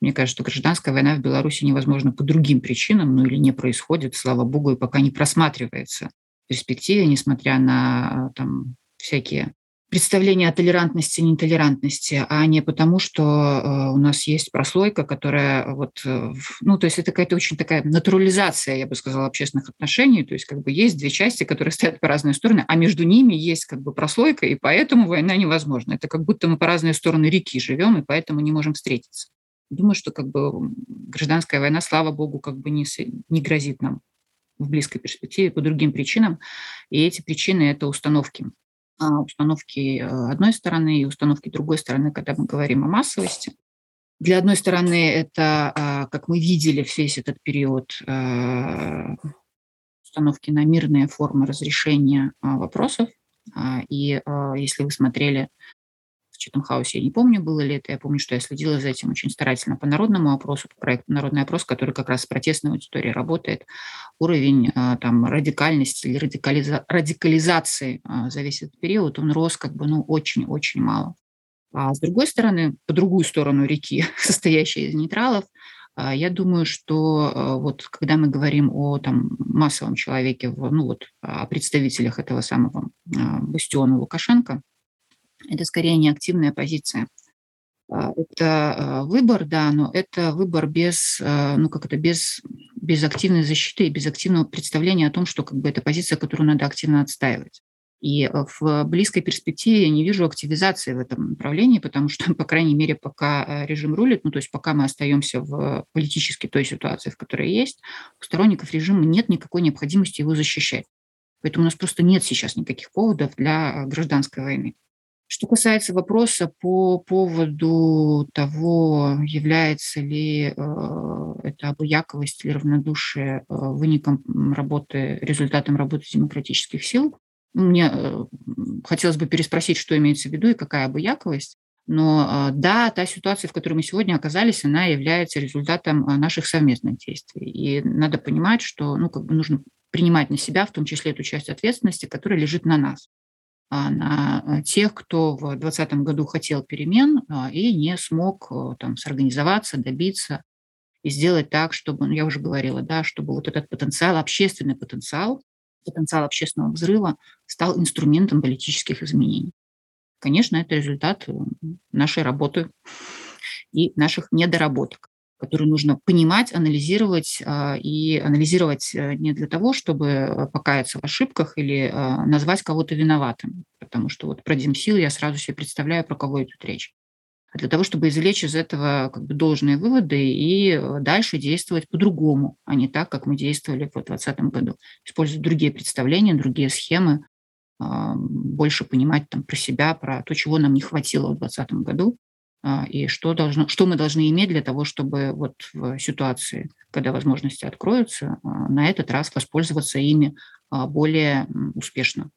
Мне кажется, что гражданская война в Беларуси невозможна по другим причинам, ну или не происходит, слава богу, и пока не просматривается в перспективе, несмотря на там, всякие представление о толерантности и нетолерантности, а не потому, что э, у нас есть прослойка, которая вот, э, ну, то есть это какая-то очень такая натурализация, я бы сказала, общественных отношений, то есть как бы есть две части, которые стоят по разные стороны, а между ними есть как бы прослойка, и поэтому война невозможна. Это как будто мы по разные стороны реки живем, и поэтому не можем встретиться. Думаю, что как бы гражданская война, слава богу, как бы не, не грозит нам в близкой перспективе по другим причинам. И эти причины – это установки установки э, одной стороны и установки другой стороны, когда мы говорим о массовости. Для одной стороны, это, а, как мы видели весь этот период, э, установки на мирные формы разрешения а, вопросов. И если вы смотрели Читом Хаусе, я не помню, было ли это, я помню, что я следила за этим очень старательно по народному опросу, по проекту «Народный опрос», который как раз с протестной аудиторией работает. Уровень а, там радикальности или радикализа радикализации а, за весь этот период, он рос как бы, ну, очень-очень мало. А с другой стороны, по другую сторону реки, состоящей из нейтралов, а, я думаю, что вот когда мы говорим о там, массовом человеке, ну вот о представителях этого самого бастиона Лукашенко, это скорее не активная позиция. А, это а, выбор, да, но это выбор без, а, ну как это, без, без активной защиты и без активного представления о том, что как бы это позиция, которую надо активно отстаивать. И в близкой перспективе я не вижу активизации в этом направлении, потому что, по крайней мере, пока режим рулит, ну то есть пока мы остаемся в политически той ситуации, в которой есть, у сторонников режима нет никакой необходимости его защищать. Поэтому у нас просто нет сейчас никаких поводов для гражданской войны. Что касается вопроса по поводу того, является ли э, это обуяковость или равнодушие э, выником работы, результатом работы демократических сил, ну, мне э, хотелось бы переспросить, что имеется в виду и какая обуяковость. Но э, да, та ситуация, в которой мы сегодня оказались, она является результатом э, наших совместных действий. И надо понимать, что ну, как бы нужно принимать на себя, в том числе эту часть ответственности, которая лежит на нас. А, на э, тех, кто в 2020 году хотел перемен а, и не смог э, там, сорганизоваться, добиться и сделать так, чтобы, ну, я уже говорила, да, чтобы вот этот потенциал, общественный потенциал, потенциал общественного взрыва стал инструментом политических изменений. Конечно, это результат э, нашей работы и наших недоработок которую нужно понимать, анализировать а, и анализировать э, не для того, чтобы покаяться в ошибках или а, назвать кого-то виноватым, потому что вот про Демсил я сразу себе представляю, про кого идет речь, а для того, чтобы извлечь из этого как бы должные выводы и э, дальше действовать по-другому, а не так, как мы действовали в 2020 году, использовать другие представления, другие схемы, больше понимать там про себя, про то, чего нам не хватило в 2020 году, а, и что, должно, что мы должны иметь для того, чтобы вот в ситуации, когда возможности откроются, а, на этот раз воспользоваться ими а, более успешно.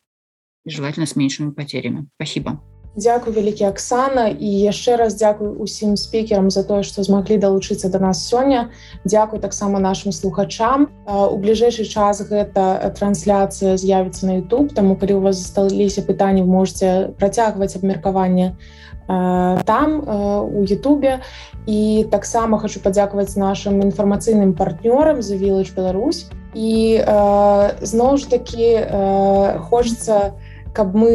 желательно с меньшими потерями спасибо Дякую вялікі Аксана і яшчэ раз дзякую усім спікерам за тое, што змаглі далучыцца да нас сёння. Дзякуй таксама нашим слухачам. У бліжэйшы час гэта трансляцыя з'явіцца на YouTube, Таму калі у вас засталіся пытанні, можете працягваць абмеркаванне там у Ютубе. І таксама хочу падзякаваць нашим інфармацыйным партнёрам за Village Беларусь. І зноў ж такі хочется, каб мы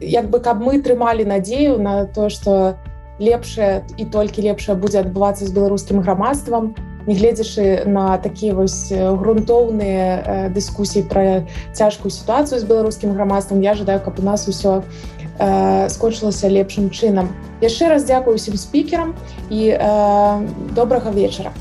як бы каб мы трымалі надзею на то что лепшае і толькі лепшае будзе адбывацца з беларускім грамадствам нягледзячы на такія вось грунтоўныя дыскусіі пра цяжкую сітуацыю з беларускім грамадствам я жадаю каб у нас усё скончылася лепшым чынам яшчэ раз дзякую усім спікерам і добрага вечара